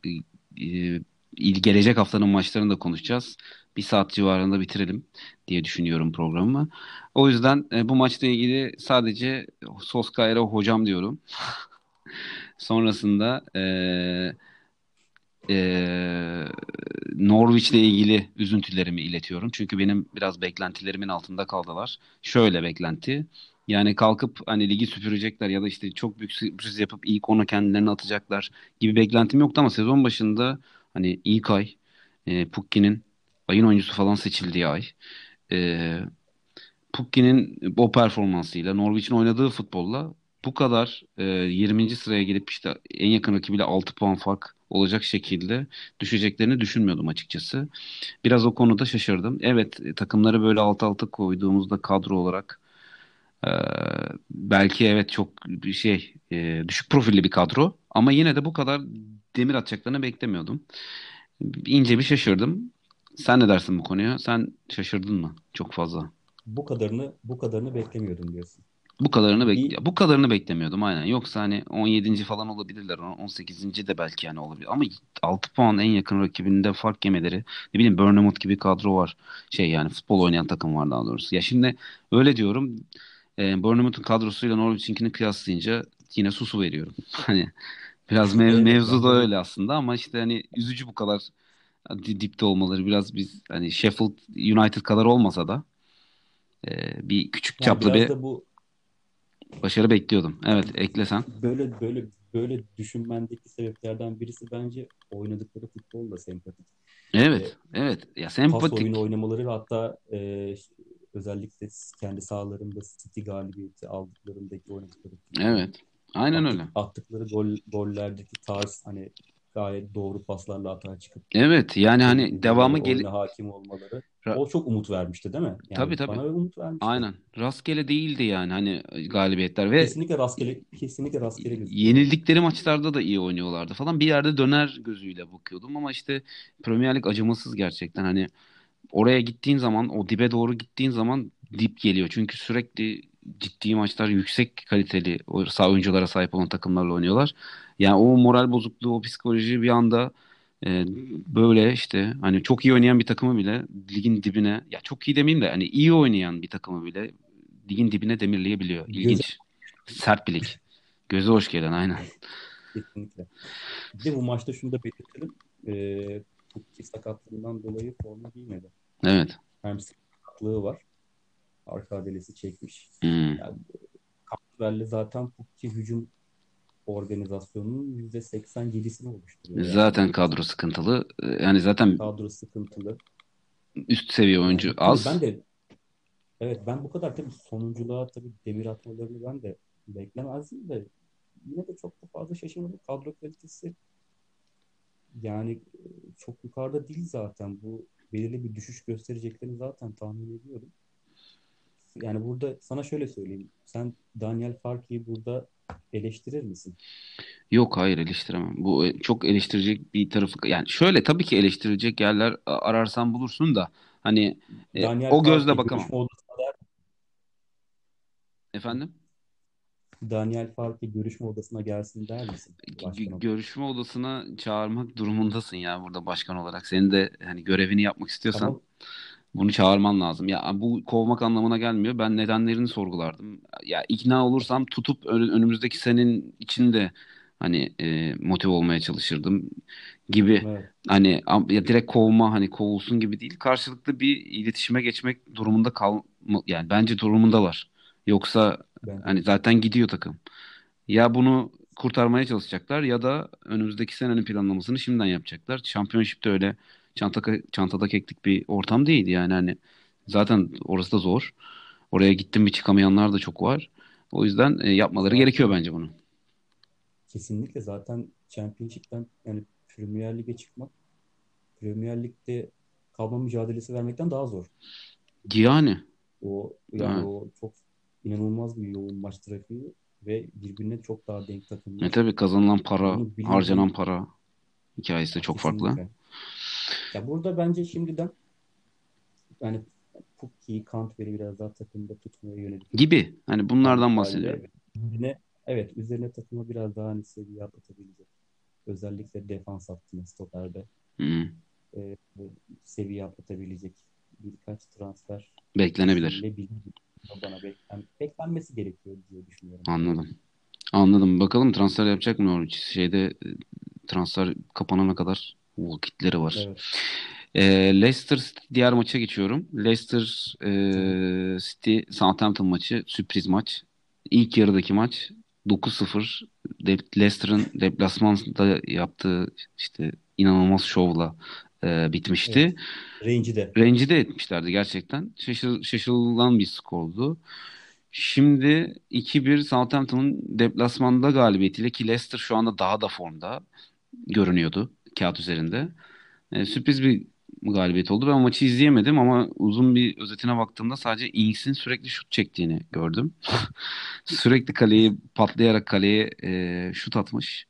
E, gelecek haftanın maçlarını da konuşacağız. Bir saat civarında bitirelim diye düşünüyorum programı. O yüzden e, bu maçla ilgili sadece Solskjaer'e hocam diyorum. Sonrasında e, e, Norwich'le ilgili üzüntülerimi iletiyorum. Çünkü benim biraz beklentilerimin altında kaldılar. Şöyle beklenti. Yani kalkıp hani ligi süpürecekler ya da işte çok büyük sürpriz yapıp ilk ona kendilerini atacaklar gibi beklentim yoktu ama sezon başında hani ilk ay e, Pukki'nin ayın oyuncusu falan seçildiği ay. E, Pukki'nin o performansıyla Norwich'in oynadığı futbolla bu kadar e, 20. sıraya gelip işte en yakın rakibiyle 6 puan fark olacak şekilde düşeceklerini düşünmüyordum açıkçası. Biraz o konuda şaşırdım. Evet e, takımları böyle alt alta koyduğumuzda kadro olarak e, belki evet çok şey e, düşük profilli bir kadro ama yine de bu kadar demir atacaklarını beklemiyordum. İnce bir şaşırdım. Sen ne dersin bu konuya? Sen şaşırdın mı çok fazla? Bu kadarını bu kadarını beklemiyordum diyorsun. Bu kadarını bek bu kadarını beklemiyordum aynen. Yoksa hani 17. falan olabilirler. 18. de belki yani olabilir. Ama 6 puan en yakın rakibinde fark yemeleri. Ne bileyim Bournemouth gibi kadro var. Şey yani futbol oynayan takım var daha doğrusu. Ya şimdi öyle diyorum. E, Bournemouth'un kadrosuyla Norwich'inkini kıyaslayınca yine susu veriyorum. Hani biraz mev mevzu da öyle aslında ama işte hani üzücü bu kadar dipte olmaları biraz biz hani Sheffield United kadar olmasa da e, bir küçük yani çaplı biraz bir da bu başarı bekliyordum. Evet eklesen. böyle böyle böyle düşünmendeki sebeplerden birisi bence oynadıkları futbolla sempatik. Evet, Ve evet. Ya pas oyunu sempatik. oynamaları ve hatta e, özellikle kendi sahalarında City galibiyeti aldıklarındaki oynadıkları futbol Evet. Aynen attık, öyle. attıkları gol gollerdeki tarz hani gayet doğru paslarla atağa çıkıp Evet yani hani devamı gel hakim olmaları o çok umut vermişti değil mi? Yani tabii tabii. Bana umut vermişti. Aynen. Rastgele değildi yani hani galibiyetler ve kesinlikle rastgele kesinlikle rastgele gözüküyor. Yenildikleri maçlarda da iyi oynuyorlardı falan. Bir yerde döner gözüyle bakıyordum ama işte Premier Lig acımasız gerçekten. Hani oraya gittiğin zaman o dibe doğru gittiğin zaman dip geliyor. Çünkü sürekli ciddi maçlar yüksek kaliteli oyunculara sahip olan takımlarla oynuyorlar. Yani o moral bozukluğu, o psikoloji bir anda e, böyle işte hani çok iyi oynayan bir takımı bile ligin dibine ya çok iyi demeyeyim de hani iyi oynayan bir takımı bile ligin dibine demirleyebiliyor. İlginç. Göze... Sert bir lig. Göze hoş gelen aynen. Kesinlikle. Bir de bu maçta şunu da belirtelim. E, Pukki sakatlığından dolayı forma giymedi. Evet. Hem sakatlığı var. Arka adelesi çekmiş. Hmm. Yani, Kaptver'le zaten Pukki hücum organizasyonunun %87'sini oluşturuyor. Zaten yani. kadro sıkıntılı. Yani zaten kadro sıkıntılı. Üst seviye oyuncu yani, az. Ben de evet ben bu kadar tabii sonunculuğa tabii demir atmalarını ben de beklemezdim de yine de çok da fazla şaşırmadım. Kadro kalitesi yani çok yukarıda değil zaten. Bu belirli bir düşüş göstereceklerini zaten tahmin ediyorum. Yani burada sana şöyle söyleyeyim. Sen Daniel Farki'yi burada eleştirir misin? Yok hayır eleştiremem. Bu e, çok eleştirecek bir tarafı. Yani şöyle tabii ki eleştirecek yerler ararsan bulursun da hani e, o gözle bakamam. Efendim? Daniel Fark'ı görüşme odasına gelsin der misin? G- görüşme odasına çağırmak durumundasın ya burada başkan olarak. Senin de hani görevini yapmak istiyorsan tamam. Bunu çağırman lazım. Ya bu kovmak anlamına gelmiyor. Ben nedenlerini sorgulardım. Ya ikna olursam tutup önümüzdeki senin içinde hani e, motive olmaya çalışırdım gibi. Evet. Hani ya direkt kovma hani kovulsun gibi değil. Karşılıklı bir iletişime geçmek durumunda kal yani bence durumundalar. Yoksa ben hani zaten gidiyor takım. Ya bunu kurtarmaya çalışacaklar ya da önümüzdeki senenin planlamasını şimdiden yapacaklar. Championship'te öyle çanta çantada keklik bir ortam değildi yani hani zaten orası da zor. Oraya gittim bir çıkamayanlar da çok var. O yüzden e, yapmaları gerekiyor bence bunu. Kesinlikle zaten Championship'ten yani Premier Lig'e çıkmak Premier Lig'de kalma mücadelesi vermekten daha zor. Yani. O yani evet. o çok inanılmaz bir yoğun maç trafiği ve birbirine çok daha denk takımlar. E tabi kazanılan para, harcanan para hikayesi de çok Kesinlikle. farklı. Ya burada bence şimdiden yani Pukki'yi Kantver'i biraz daha takımda tutmaya yönelik. Gibi. Hani bunlardan bahsediyorum. Üzerine, evet üzerine takıma biraz daha hani seviye atlatabilecek. Özellikle defans hattında stoperde. Hı. E, seviye atlatabilecek birkaç transfer beklenebilir bana beklen, beklenmesi gerekiyor diye düşünüyorum. Anladım. Anladım. Bakalım transfer yapacak mı Norwich? Şeyde e, transfer kapanana kadar vakitleri var. Evet. E, Leicester diğer maça geçiyorum. Leicester e, City Southampton maçı sürpriz maç. İlk yarıdaki maç 9-0 De- Leicester'ın deplasmanda yaptığı işte inanılmaz şovla e, bitmişti. Evet. Rencide. Rencide etmişlerdi gerçekten. Şaşır, şaşırılan bir skordu. Şimdi 2-1 Southampton'ın deplasmanda galibiyetiyle ki Leicester şu anda daha da formda görünüyordu kağıt üzerinde. E, sürpriz bir galibiyet oldu. Ben maçı izleyemedim ama uzun bir özetine baktığımda sadece Ings'in sürekli şut çektiğini gördüm. sürekli kaleyi patlayarak kaleye e, şut atmış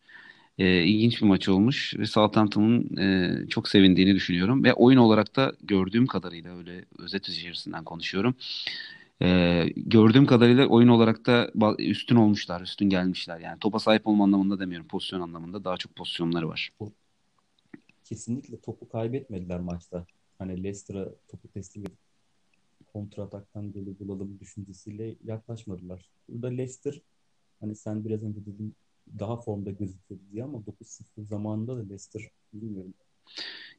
e, ilginç bir maç olmuş ve Southampton'ın e, çok sevindiğini düşünüyorum. Ve oyun olarak da gördüğüm kadarıyla öyle özet içerisinden konuşuyorum. E, gördüğüm kadarıyla oyun olarak da üstün olmuşlar, üstün gelmişler. Yani topa sahip olma anlamında demiyorum, pozisyon anlamında daha çok pozisyonları var. Kesinlikle topu kaybetmediler maçta. Hani Leicester'a topu teslim edip kontra ataktan golü bulalım düşüncesiyle yaklaşmadılar. Burada Leicester hani sen biraz önce dedin daha formda gözüküyordu diye ama 9-0 zamanında da Leicester bilmiyorum.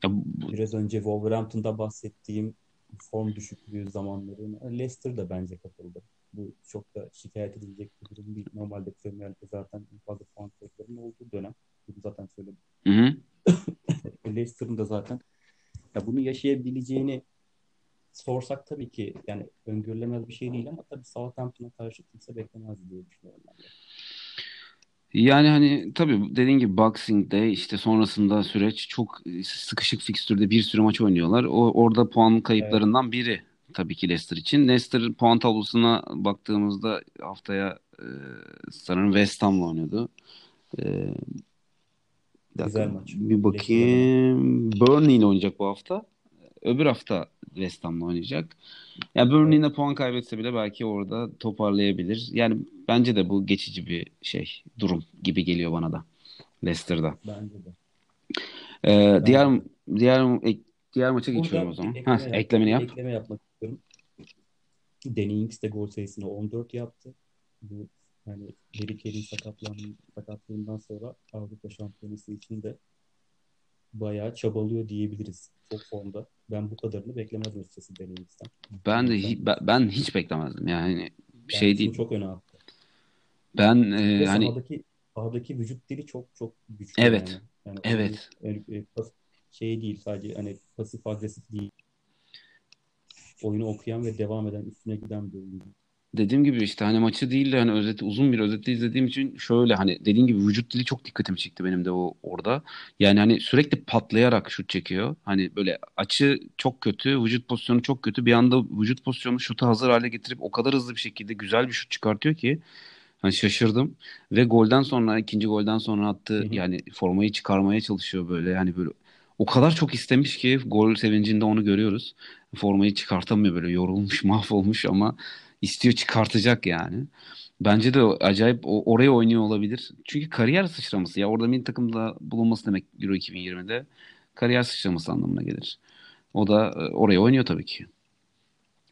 Ya, bu... Biraz önce Wolverhampton'da bahsettiğim form düşüklüğü zamanları Leicester da bence katıldı. Bu çok da şikayet edilecek bir durum değil. Normalde Premier Lig'de zaten fazla puan kayıplarının olduğu dönem. Bunu zaten söyledim. Hı hı. Leicester'ın da zaten ya bunu yaşayabileceğini sorsak tabii ki yani öngörülemez bir şey değil ama tabii Southampton'a karşı kimse beklemez diye düşünüyorum ben de. Yani hani tabii dediğin gibi Boxing Day işte sonrasında süreç çok sıkışık fikstürde bir sürü maç oynuyorlar. O orada puan Evet. kayıplarından biri tabii ki Leicester için. Leicester puan tablosuna baktığımızda haftaya e, sanırım West Ham'la oynuyordu. E, bir dakika Güzel maç. bir bakayım. Burnley ile oynayacak bu hafta. Öbür hafta West Ham'la oynayacak. Ya Burnley'in de puan kaybetse bile belki orada toparlayabilir. Yani bence de bu geçici bir şey, durum gibi geliyor bana da Leicester'da. Bence de. Ee, Bence diğer de. diğer ek- diğer maça geçiyorum o Burada zaman. bir Ha, ekleme, yap, eklemeni bir yap. ekleme yapmak istiyorum. Danny Ings de gol sayısını 14 yaptı. Bu hani sakatlan- sakatlığından sonra Avrupa Şampiyonası için de bayağı çabalıyor diyebiliriz. Çok formda. Ben bu kadarını beklemezdim açıkçası Ings'ten. Ben de hi- ben, ben hiç beklemezdim. Yani şey kendisini değil. çok öne attı. Ben e, Ve hani sahadaki sahadaki vücut dili çok çok güçlü evet. yani. Yani Evet. yani, e, pas- şey değil sadece hani pasif agresif değil. Oyunu okuyan ve devam eden üstüne giden bir oyuncu. Dediğim gibi işte hani maçı değil de hani özeti uzun bir özeti izlediğim için şöyle hani dediğim gibi vücut dili çok dikkatimi çekti benim de o orada. Yani hani sürekli patlayarak şut çekiyor. Hani böyle açı çok kötü, vücut pozisyonu çok kötü. Bir anda vücut pozisyonunu şuta hazır hale getirip o kadar hızlı bir şekilde güzel bir şut çıkartıyor ki hani şaşırdım. Ve golden sonra ikinci golden sonra Hı hı. yani formayı çıkarmaya çalışıyor böyle. Yani böyle o kadar çok istemiş ki gol sevincinde onu görüyoruz. Formayı çıkartamıyor böyle yorulmuş, mahvolmuş ama istiyor çıkartacak yani. Bence de acayip oraya oynuyor olabilir. Çünkü kariyer sıçraması ya orada milli takımda bulunması demek Euro 2020'de kariyer sıçraması anlamına gelir. O da e, oraya oynuyor tabii ki.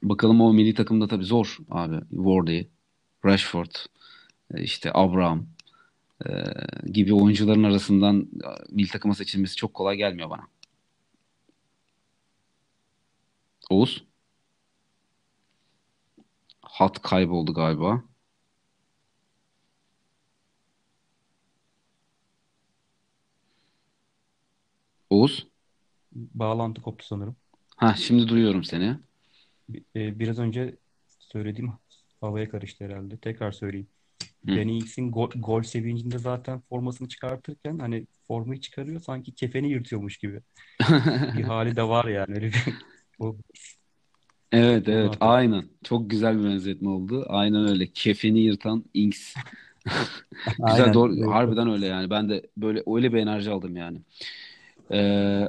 Bakalım o milli takımda tabii zor abi. Wardy, Rashford, e, işte Abraham e, gibi oyuncuların arasından milli takıma seçilmesi çok kolay gelmiyor bana. Oğuz, hat kayboldu galiba. Oğuz, Bağlantı koptu sanırım. ha şimdi duyuyorum seni. E, Biraz önce söylediğim havaya karıştı herhalde. Tekrar söyleyeyim. Hı. Danny Ings'in gol, gol sevincinde zaten formasını çıkartırken hani formayı çıkarıyor sanki kefeni yırtıyormuş gibi. Bir hali de var yani öyle bir o Evet evet hatırladım. aynen. Çok güzel bir benzetme oldu. Aynen öyle. Kefeni yırtan Ings. Güzel Aynen. doğru. Evet. Harbiden öyle yani. Ben de böyle öyle bir enerji aldım yani. Ee,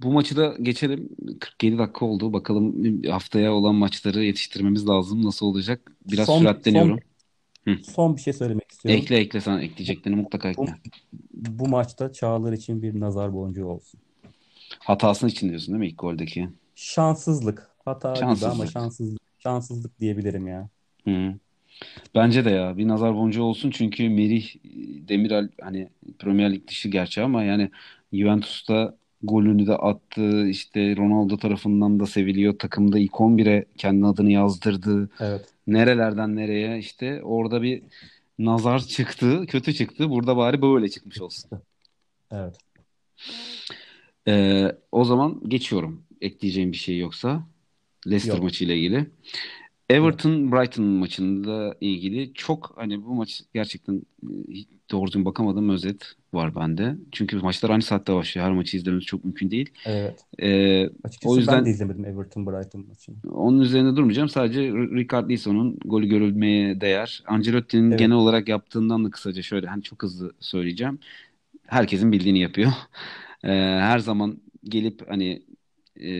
bu maçı da geçelim. 47 dakika oldu. Bakalım haftaya olan maçları yetiştirmemiz lazım. Nasıl olacak? Biraz Son süratleniyorum. son Hı. son bir şey söylemek istiyorum. Ekle ekle sen ekleyeceklerini mutlaka Bu, ekle. bu maçta Çağlar için bir nazar boncuğu olsun. Hatasının için diyorsun değil mi ilk goldeki? Şanssızlık. Hata gibi ama Şanssızlık. şanssızlık. Şanssızlık diyebilirim ya. Hı. Bence de ya bir nazar boncuğu olsun çünkü Merih Demiral hani Premier Lig dışı gerçi ama yani Juventus'ta golünü de attı işte Ronaldo tarafından da seviliyor takımda ilk 11'e kendi adını yazdırdı Evet. nerelerden nereye işte orada bir nazar çıktı kötü çıktı burada bari böyle çıkmış olsun. Evet. Ee, o zaman geçiyorum ekleyeceğim bir şey yoksa Leicester Yok. maçıyla ilgili. Everton Brighton maçında ilgili çok hani bu maç gerçekten e, doğru düzgün bakamadığım özet var bende. Çünkü maçlar aynı saatte başlıyor. Her maçı izlememiz çok mümkün değil. Evet. Ee, o Açıkçası ben yüzden de izlemedim Everton Brighton maçını. onun üzerine durmayacağım. Sadece R- Richard Lison'un golü görülmeye değer. Ancelotti'nin Evet. genel olarak yaptığından da kısaca şöyle hani çok hızlı söyleyeceğim. Herkesin bildiğini yapıyor. Ee, her zaman gelip hani e,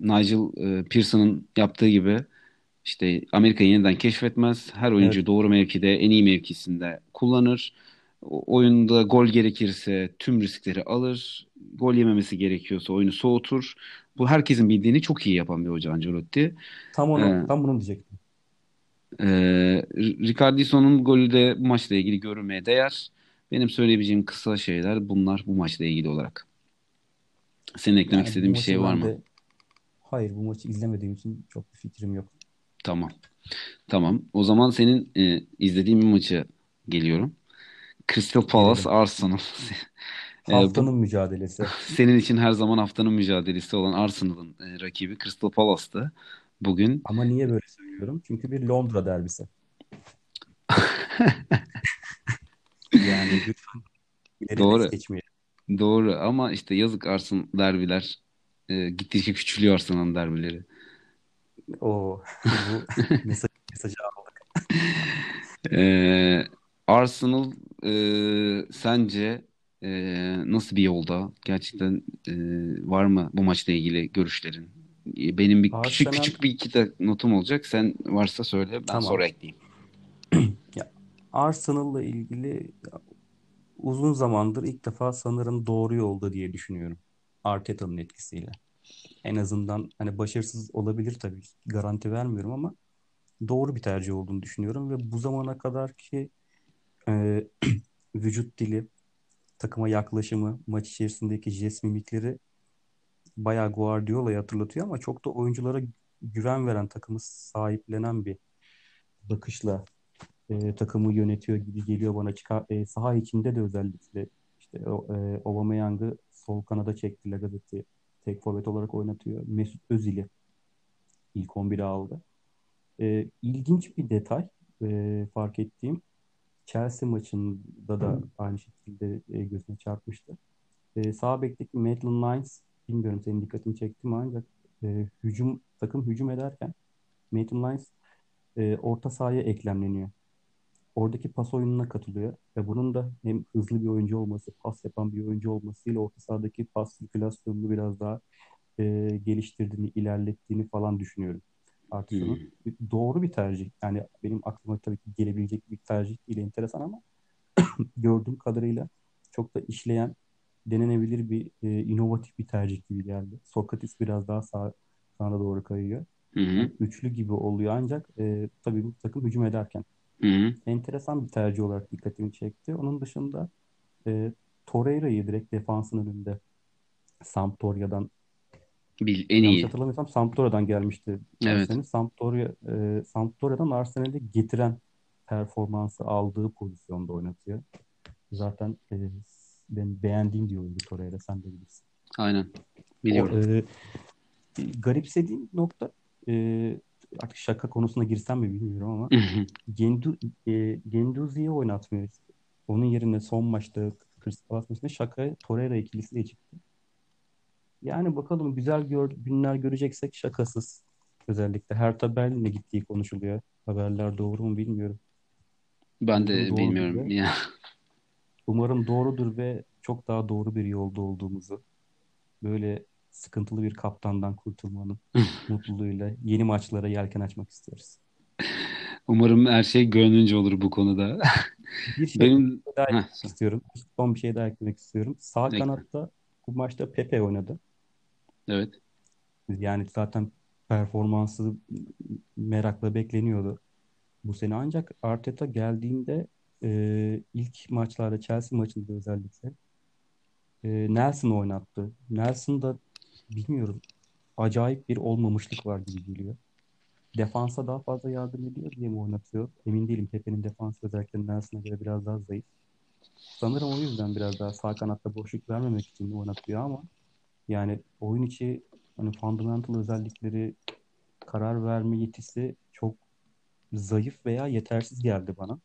Nigel e, Pearson'ın yaptığı gibi işte Amerika'yı yeniden keşfetmez. Her oyuncu Evet. doğru mevkide, en iyi mevkisinde kullanır. O- oyunda gol gerekirse tüm riskleri alır. Gol yememesi gerekiyorsa oyunu soğutur. Bu herkesin bildiğini çok iyi yapan bir hoca Ancelotti. Tam onu, Ee, tam bunu diyecektim. e, Ricardison'un golü de bu maçla ilgili görülmeye değer. Benim söyleyebileceğim kısa şeyler bunlar bu maçla ilgili olarak. Senin eklemek Yani istediğin bir şey var mı? de hayır bu maçı izlemediğim için çok bir fikrim yok. Tamam. Tamam. O zaman senin e, izlediğin bir maçı geliyorum. Crystal Palace Gelelim. Arsenal. E, bu Haftanın mücadelesi. senin için her zaman haftanın mücadelesi olan Arsenal'ın e, rakibi Crystal Palace'tı. Bugün Ama niye böyle söylüyorum? Çünkü bir Londra derbisi. Yani lütfen Doğru. geçmeyelim. Doğru ama işte yazık Arsenal derbiler. E, gittikçe küçülüyor Arsenal'ın derbileri. O bu mesaj, mesajı aldık. E, Arsenal e, sence e, nasıl bir yolda? Gerçekten e, var mı bu maçla ilgili görüşlerin? E, Benim bir küçük Arsenal küçük bir iki de notum olacak. Sen varsa söyle ben tamam. sonra ekleyeyim. Ya Arsenal'la ilgili uzun zamandır ilk defa sanırım doğru yolda diye düşünüyorum. Arteta'nın etkisiyle. En azından hani başarısız olabilir tabii. Garanti vermiyorum ama doğru bir tercih olduğunu düşünüyorum ve bu zamana kadar ki e, vücut dili, takıma yaklaşımı, maç içerisindeki jest mimikleri bayağı Guardiola'yı hatırlatıyor ama çok da oyunculara güven veren, takımı sahiplenen bir bakışla e, takımı yönetiyor gibi geliyor bana. Çıkar, e, saha içinde de özellikle işte e, Aubameyang'ı sol kanada çekti. Lagazet'i tek forvet olarak oynatıyor. Mesut Özil'i ilk 11'e aldı. E, ilginç bir detay e, fark ettiğim Chelsea maçında da aynı şekilde e, gözüme çarpmıştı. E, sağ bekteki Maitland Niles bilmiyorum senin dikkatini çekti mi ancak e, hücum takım hücum ederken Maitland Niles e, orta sahaya eklemleniyor. Oradaki pas oyununa katılıyor ve bunun da hem hızlı bir oyuncu olması, pas yapan bir oyuncu olmasıyla orta sahadaki pas sirkülasyonunu biraz daha e, geliştirdiğini, ilerlettiğini falan düşünüyorum. Artsun'un. Hmm. Doğru bir tercih. Yani benim aklıma tabii ki gelebilecek bir tercih değil, enteresan ama gördüğüm kadarıyla çok da işleyen, denenebilir bir e, inovatif bir tercih gibi geldi. Sokratis biraz daha sağ, sağa doğru kayıyor. Hı hı. Üçlü gibi oluyor ancak e, tabii bu takım hücum ederken. Hı hı. Enteresan bir tercih olarak dikkatimi çekti. Onun dışında e, Torreira'yı direkt defansın önünde Sampdoria'dan Bil, en iyi. hatırlamıyorsam Sampdoria'dan gelmişti Evet. Arsenal'e. Sampdoria, e, Sampdoria'dan Arsenal'e getiren performansı aldığı pozisyonda oynatıyor. Zaten e, ben beğendiğim bir oyuncu Torreira sen de bilirsin. Aynen. O Biliyorum. e, garipsediğim nokta e, artık şaka konusuna girsem mi bilmiyorum ama. Gendu, e, Genduzi'yi oynatmıyor. Onun yerine son maçta Crystal Palace maçında Şaka Torreira ikilisiyle çıktı. Yani bakalım güzel gör, günler göreceksek şakasız. Özellikle Hertha Berlin'e gittiği konuşuluyor. Haberler doğru mu bilmiyorum. Ben de doğrudur bilmiyorum. Ya. umarım doğrudur ve çok daha doğru bir yolda olduğumuzu böyle sıkıntılı bir kaptandan kurtulmanın mutluluğuyla yeni maçlara yelken açmak istiyoruz. Umarım her şey gönlünce olur bu konuda. Bir şey Benim daha Heh, istiyorum. Son bir şey daha eklemek istiyorum. Sağ ekle. kanatta bu maçta Pepe oynadı. Evet. Yani zaten performansı merakla bekleniyordu bu sene. Ancak Arteta geldiğinde e, ilk maçlarda Chelsea maçında özellikle e, Nelson'ı oynattı. Nelson da bilmiyorum acayip bir olmamışlık var gibi geliyor. Defansa daha fazla yardım ediyor diye mi oynatıyor? Emin değilim. Pepe'nin defansı özellikle Nelson'a göre biraz daha zayıf. Sanırım o yüzden biraz daha sağ kanatta boşluk vermemek için oynatıyor ama yani oyun içi hani fundamental özellikleri karar verme yetisi çok zayıf veya yetersiz geldi bana.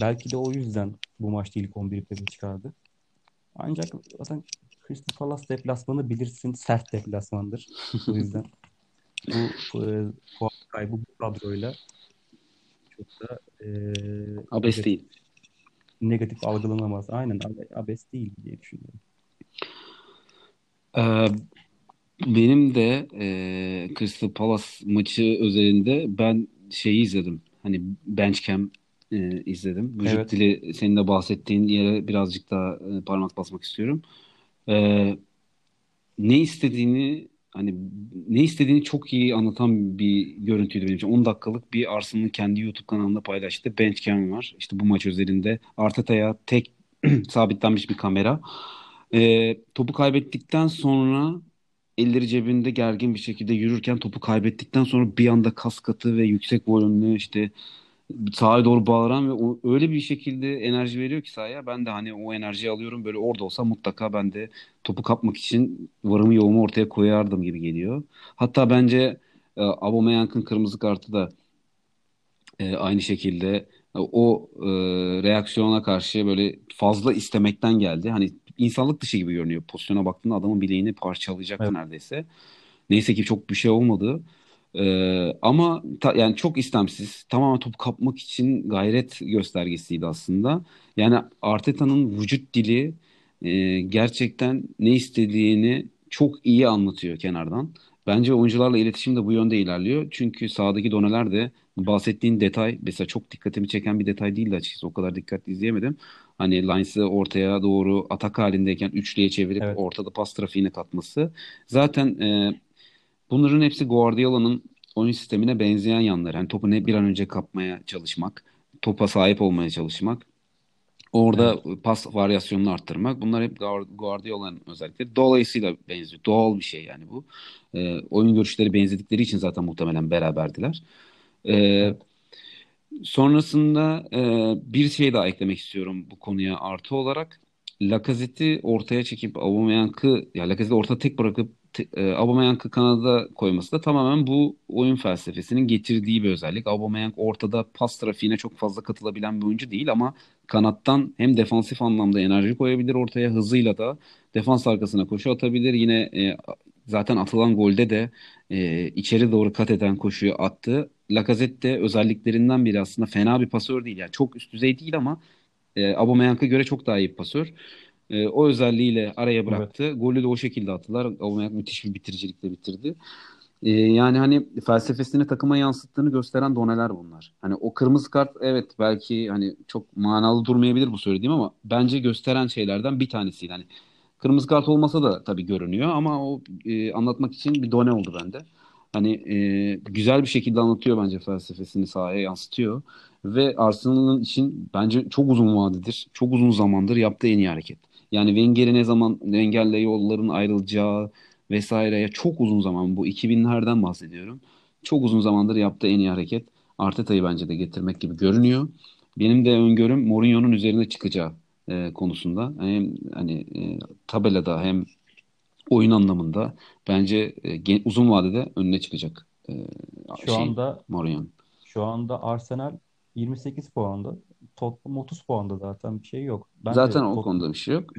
Belki de o yüzden bu maçta ilk 11'i Pepe çıkardı. Ancak zaten Crystal Palace deplasmanı bilirsin sert deplasmandır. O yüzden bu e, puan kaybı bu kadroyla çok da e, Abes negatif, değil. negatif algılanamaz. Aynen abe- abes değil diye düşünüyorum. Ee, benim de e, Crystal Palace maçı özelinde ben şeyi izledim. Hani Benchcam e, izledim. Vücut Evet. dili senin de bahsettiğin yere birazcık daha e, parmak basmak istiyorum. Ee, ne istediğini hani ne istediğini çok iyi anlatan bir görüntüydü benim için. 10 dakikalık bir Arsenal'ın kendi YouTube kanalında paylaştığı Benchcam var. İşte bu maç özelinde Arteta'ya tek sabitlenmiş bir kamera. Ee, topu kaybettikten sonra elleri cebinde gergin bir şekilde yürürken topu kaybettikten sonra bir anda kas katı ve yüksek volümlü işte sağa doğru bağıran ve o, öyle bir şekilde enerji veriyor ki sahaya. Ben de hani o enerjiyi alıyorum. Böyle orada olsa mutlaka ben de topu kapmak için varımı yoğumu ortaya koyardım gibi geliyor. Hatta bence e, Aubameyang'ın kırmızı kartı da E, aynı şekilde o e, reaksiyona karşı böyle fazla istemekten geldi. Hani insanlık dışı gibi görünüyor. Pozisyona baktığında adamın bileğini parçalayacaktı evet. neredeyse. Neyse ki çok bir şey olmadı. Ee, ama ta, yani çok istemsiz, tamamen top kapmak için gayret göstergesiydi aslında. Yani Arteta'nın vücut dili e, gerçekten ne istediğini çok iyi anlatıyor kenardan. Bence oyuncularla iletişim de bu yönde ilerliyor. Çünkü sahadaki doneler de bahsettiğin detay mesela çok dikkatimi çeken bir detay değildi açıkçası. O kadar dikkatli izleyemedim. Hani Lines'ı ortaya doğru atak halindeyken üçlüye çevirip evet. ortada pas trafiğine katması. Zaten e, bunların hepsi Guardiola'nın oyun sistemine benzeyen yanları. Yani topu ne bir an önce kapmaya çalışmak, topa sahip olmaya çalışmak. Orada evet. pas varyasyonunu arttırmak. Bunlar hep Guardiola'nın özellikleri. Dolayısıyla benziyor. Doğal bir şey yani bu. E, oyun görüşleri benzedikleri için zaten muhtemelen beraberdiler. E, evet. Sonrasında e, bir şey daha eklemek istiyorum bu konuya artı olarak. Lacazette'i ortaya çekip Aubameyang'ı ya Lacazette'i orta tek bırakıp e, Aubameyang'ı Kanada koyması da tamamen bu oyun felsefesinin getirdiği bir özellik. Aubameyang ortada pas trafiğine çok fazla katılabilen bir oyuncu değil ama kanattan hem defansif anlamda enerji koyabilir ortaya hızıyla da defans arkasına koşu atabilir. Yine e, zaten atılan golde de e, içeri doğru kat eden koşuyu attı. Lacazette de özelliklerinden biri aslında fena bir pasör değil. Yani çok üst düzey değil ama e, Aubameyang'a göre çok daha iyi bir pasör. E, o özelliğiyle araya bıraktı. Evet. Golü de o şekilde attılar. Aubameyang müthiş bir bitiricilikle bitirdi. E, yani hani felsefesini takıma yansıttığını gösteren doneler bunlar. Hani o kırmızı kart evet belki hani çok manalı durmayabilir bu söylediğim ama bence gösteren şeylerden bir tanesiydi. Hani kırmızı kart olmasa da tabii görünüyor ama o e, anlatmak için bir done oldu bende. Hani e, güzel bir şekilde anlatıyor bence felsefesini sahaya yansıtıyor. Ve Arsenal'ın için bence çok uzun vadedir. Çok uzun zamandır yaptığı en iyi hareket. Yani Wenger'e ne zaman Wenger'le yolların ayrılacağı vesaireye çok uzun zaman bu 2000'lerden bahsediyorum. Çok uzun zamandır yaptığı en iyi hareket Arteta'yı bence de getirmek gibi görünüyor. Benim de öngörüm Mourinho'nun üzerine çıkacağı e, konusunda. Hem hani e, tabelada hem oyun anlamında bence e, uzun vadede önüne çıkacak e, şu şey, anda Mourinho. Şu anda Arsenal 28 puanda. Tottenham 30 puanda zaten bir şey yok. Ben zaten o konuda bir şey yok.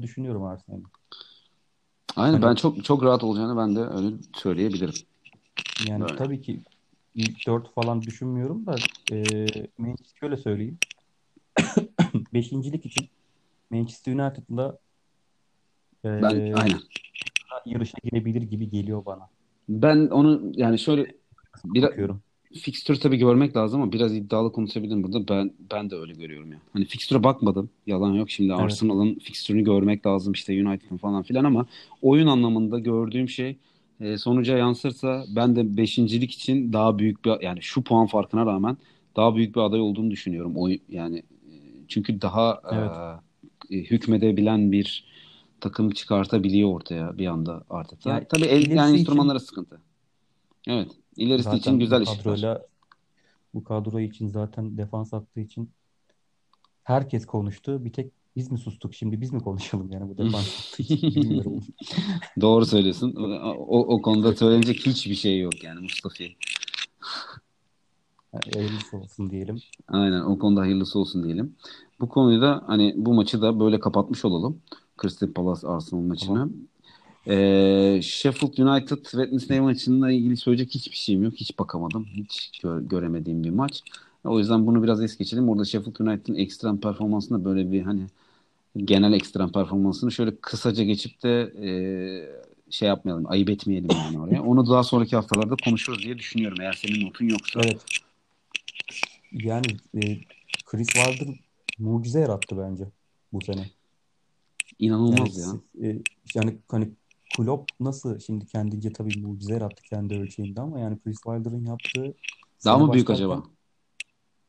Düşünüyorum Arsenal'ı. Aynen hani, ben çok çok rahat olacağını ben de öyle söyleyebilirim. Yani Böyle. tabii ki ilk 4 falan düşünmüyorum da e, şöyle söyleyeyim. Beşincilik için Manchester United'la e, ben aynen yarışa girebilir gibi geliyor bana. Ben onu yani şöyle biraz fikstür tabii görmek lazım ama biraz iddialı konuşabilirim burada. Ben ben de öyle görüyorum ya. Hani fikstüre bakmadım. Yalan yok. Şimdi evet. Arsenal'ın fikstürünü görmek lazım işte United'ın falan filan ama oyun anlamında gördüğüm şey e, sonuca yansırsa ben de beşincilik için daha büyük bir yani şu puan farkına rağmen daha büyük bir aday olduğunu düşünüyorum. Oy yani e, çünkü daha evet. e, hükmedebilen bir takım çıkartabiliyor ortaya bir anda Arteta. Yani, Tabii el, yani enstrümanlara için... sıkıntı. Evet. İlerisi zaten için güzel iş var. Bu kadro için zaten defans attığı için herkes konuştu. Bir tek biz mi sustuk şimdi biz mi konuşalım yani bu defans bilmiyorum. Doğru söylüyorsun. O, o konuda söylenecek hiçbir şey yok yani Mustafa. Hayırlısı olsun diyelim. Aynen o konuda hayırlısı olsun diyelim. Bu konuyu da hani bu maçı da böyle kapatmış olalım. Crystal Palace Arsenal maçını. Tamam. Ee, Sheffield United Wednesday maçınla ilgili söyleyecek hiçbir şeyim yok. Hiç bakamadım. Hiç gö- göremediğim bir maç. O yüzden bunu biraz es geçelim. Orada Sheffield United'ın ekstrem performansında böyle bir hani genel ekstrem performansını şöyle kısaca geçip de e, şey yapmayalım, ayıp etmeyelim yani oraya. Onu daha sonraki haftalarda konuşuruz diye düşünüyorum eğer senin notun yoksa. Evet. Yani e, Chris Wilder mucize yarattı bence bu sene. İnanılmaz yani, ya. E, yani hani Klopp nasıl şimdi kendince tabii mucize yarattı kendi ölçeğinde ama yani Chris Wilder'ın yaptığı daha mı büyük acaba?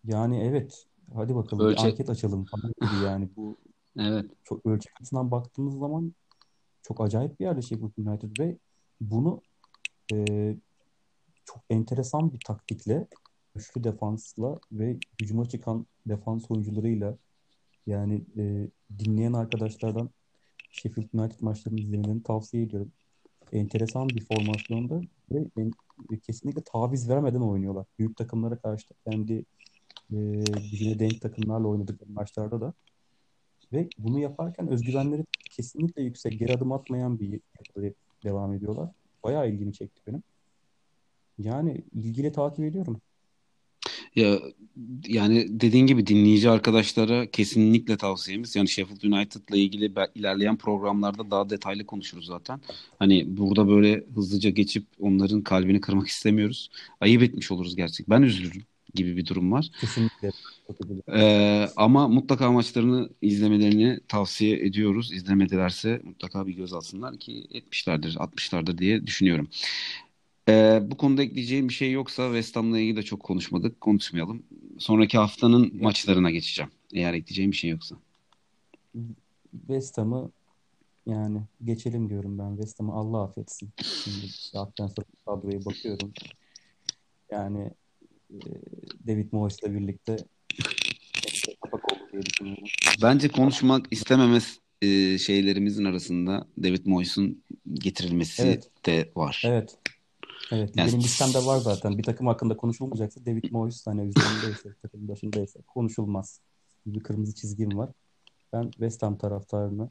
Yani evet. Hadi bakalım Ölçek... bir anket açalım falan gibi yani bu evet. çok ölçek açısından baktığımız zaman çok acayip bir yerde Sheffield United ve bunu e, çok enteresan bir taktikle güçlü defansla ve hücuma çıkan defans oyuncularıyla yani e, dinleyen arkadaşlardan Sheffield United maçlarını izlemelerini tavsiye ediyorum. Enteresan bir formasyonda ve en, kesinlikle taviz vermeden oynuyorlar. Büyük takımlara karşı kendi e, gücüne denk takımlarla oynadıkları maçlarda da ve bunu yaparken özgüvenleri kesinlikle yüksek. Geri adım atmayan bir yapıda devam ediyorlar. Bayağı ilgimi çekti benim. Yani ilgiyle takip ediyorum. Ya yani dediğin gibi dinleyici arkadaşlara kesinlikle tavsiyemiz. Yani Sheffield United'la ilgili ilerleyen programlarda daha detaylı konuşuruz zaten. Hani burada böyle hızlıca geçip onların kalbini kırmak istemiyoruz. Ayıp etmiş oluruz gerçek. Ben üzülürüm gibi bir durum var. Kesinlikle. Ee, ama mutlaka maçlarını izlemelerini tavsiye ediyoruz. İzlemedilerse mutlaka bir göz alsınlar ki etmişlerdir, 60'lardır diye düşünüyorum. Ee, bu konuda ekleyeceğim bir şey yoksa West Ham'la ilgili de çok konuşmadık. Konuşmayalım. Sonraki haftanın maçlarına geçeceğim. Eğer ekleyeceğim bir şey yoksa. West Ham'ı yani geçelim diyorum ben. West Ham'ı Allah affetsin. Şimdi saatten sonra kadroya bakıyorum. Yani e, David Moyes'la birlikte kapak oldu diye düşünüyorum. Bence konuşmak istememez e, şeylerimizin arasında David Moyes'un getirilmesi evet. de var. Evet. Evet, yani... benim listemde var zaten. Bir takım hakkında konuşulmayacaksa David Moyes hani üzerindeyse, takım başındaysa konuşulmaz. Bir kırmızı çizgim var. Ben West Ham taraftarına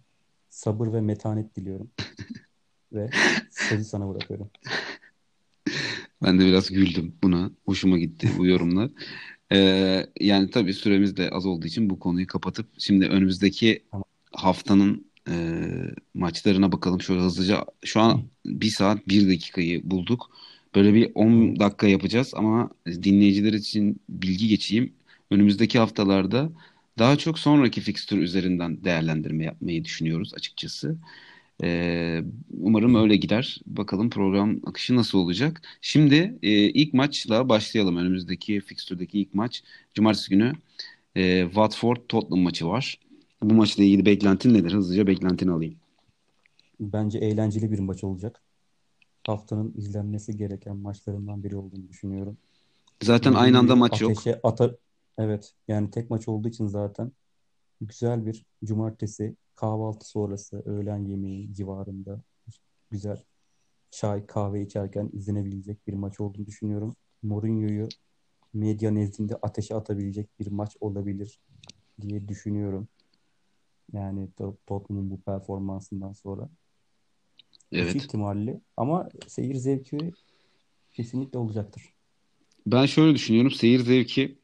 sabır ve metanet diliyorum. ve sözü sana bırakıyorum. Ben de biraz güldüm buna. Hoşuma gitti bu yorumlar. Ee, yani tabii süremiz de az olduğu için bu konuyu kapatıp şimdi önümüzdeki tamam. haftanın e, maçlarına bakalım şöyle hızlıca. Şu an bir saat bir dakikayı bulduk. Böyle bir 10 dakika yapacağız ama dinleyiciler için bilgi geçeyim. Önümüzdeki haftalarda daha çok sonraki fikstür üzerinden değerlendirme yapmayı düşünüyoruz açıkçası. Ee, umarım öyle gider. Bakalım program akışı nasıl olacak. Şimdi e, ilk maçla başlayalım. Önümüzdeki fikstürdeki ilk maç. Cumartesi günü e, Watford Tottenham maçı var. Bu maçla ilgili beklentin nedir? Hızlıca beklentini alayım. Bence eğlenceli bir maç olacak. Haftanın izlenmesi gereken maçlarından biri olduğunu düşünüyorum. Zaten Benim aynı anda maç yok. Ata... Evet. Yani tek maç olduğu için zaten güzel bir cumartesi kahvaltı sonrası öğlen yemeği civarında güzel çay kahve içerken izlenebilecek bir maç olduğunu düşünüyorum. Mourinho'yu medya nezdinde ateşe atabilecek bir maç olabilir diye düşünüyorum. Yani Tottenham'ın bu performansından sonra. Evet. Üç ihtimalli ama seyir zevki kesinlikle olacaktır. Ben şöyle düşünüyorum. Seyir zevki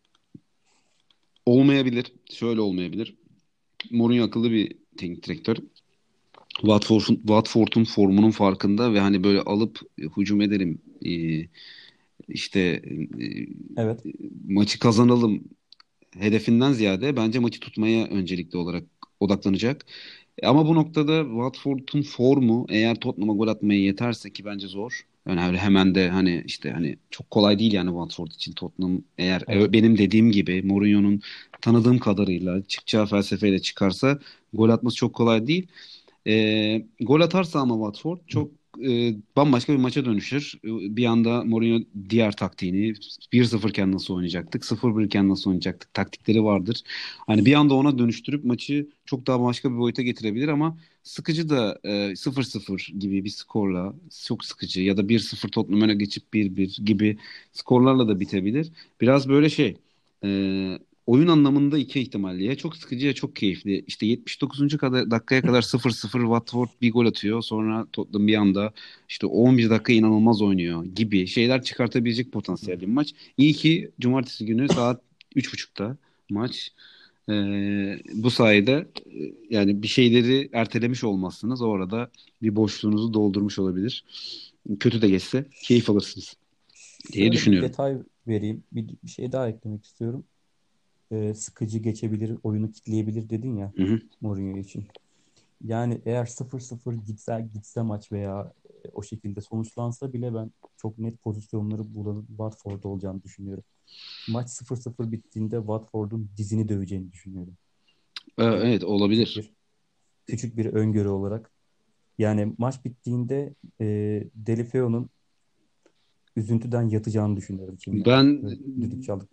olmayabilir. Şöyle olmayabilir. Mourinho akıllı bir teknik direktör. Watford'un Watford'un formunun farkında ve hani böyle alıp hücum edelim e, işte e, evet. maçı kazanalım hedefinden ziyade bence maçı tutmaya öncelikli olarak odaklanacak. Ama bu noktada Watford'un formu eğer Tottenham'a gol atmaya yeterse ki bence zor. Yani hemen de hani işte hani çok kolay değil yani Watford için Tottenham eğer evet. benim dediğim gibi Mourinho'nun tanıdığım kadarıyla çıkacağı felsefeyle çıkarsa gol atması çok kolay değil. E, gol atarsa ama Watford çok e, bambaşka bir maça dönüşür. Bir anda Mourinho diğer taktiğini 1-0 iken nasıl oynayacaktık, 0-1 iken nasıl oynayacaktık taktikleri vardır. Hani bir anda ona dönüştürüp maçı çok daha başka bir boyuta getirebilir ama sıkıcı da e, 0-0 gibi bir skorla çok sıkıcı ya da 1-0 Tottenham öne geçip 1-1 gibi skorlarla da bitebilir. Biraz böyle şey e, oyun anlamında iki ihtimalli. Ya çok sıkıcı ya çok keyifli. İşte 79. kadar, dakikaya kadar 0-0 Watford bir gol atıyor. Sonra Tottenham bir anda işte 11 dakika inanılmaz oynuyor gibi şeyler çıkartabilecek potansiyelli bir maç. İyi ki cumartesi günü saat 3.30'da maç. Ee, bu sayede e, yani bir şeyleri ertelemiş olmazsınız. Orada bir boşluğunuzu doldurmuş olabilir. Kötü de geçse keyif alırsınız diye Şöyle düşünüyorum. Bir detay vereyim. Bir, bir şey daha eklemek istiyorum e, sıkıcı geçebilir, oyunu kitleyebilir dedin ya hı hı. Mourinho için. Yani eğer 0-0 gitse, gitse maç veya e, o şekilde sonuçlansa bile ben çok net pozisyonları bulan Watford olacağını düşünüyorum. Maç 0-0 bittiğinde Watford'un dizini döveceğini düşünüyorum. Ee, evet olabilir. Küçük bir, küçük bir öngörü olarak. Yani maç bittiğinde e, Delifeo'nun üzüntüden yatacağını düşünüyorum şimdi. Ben düdük sonra.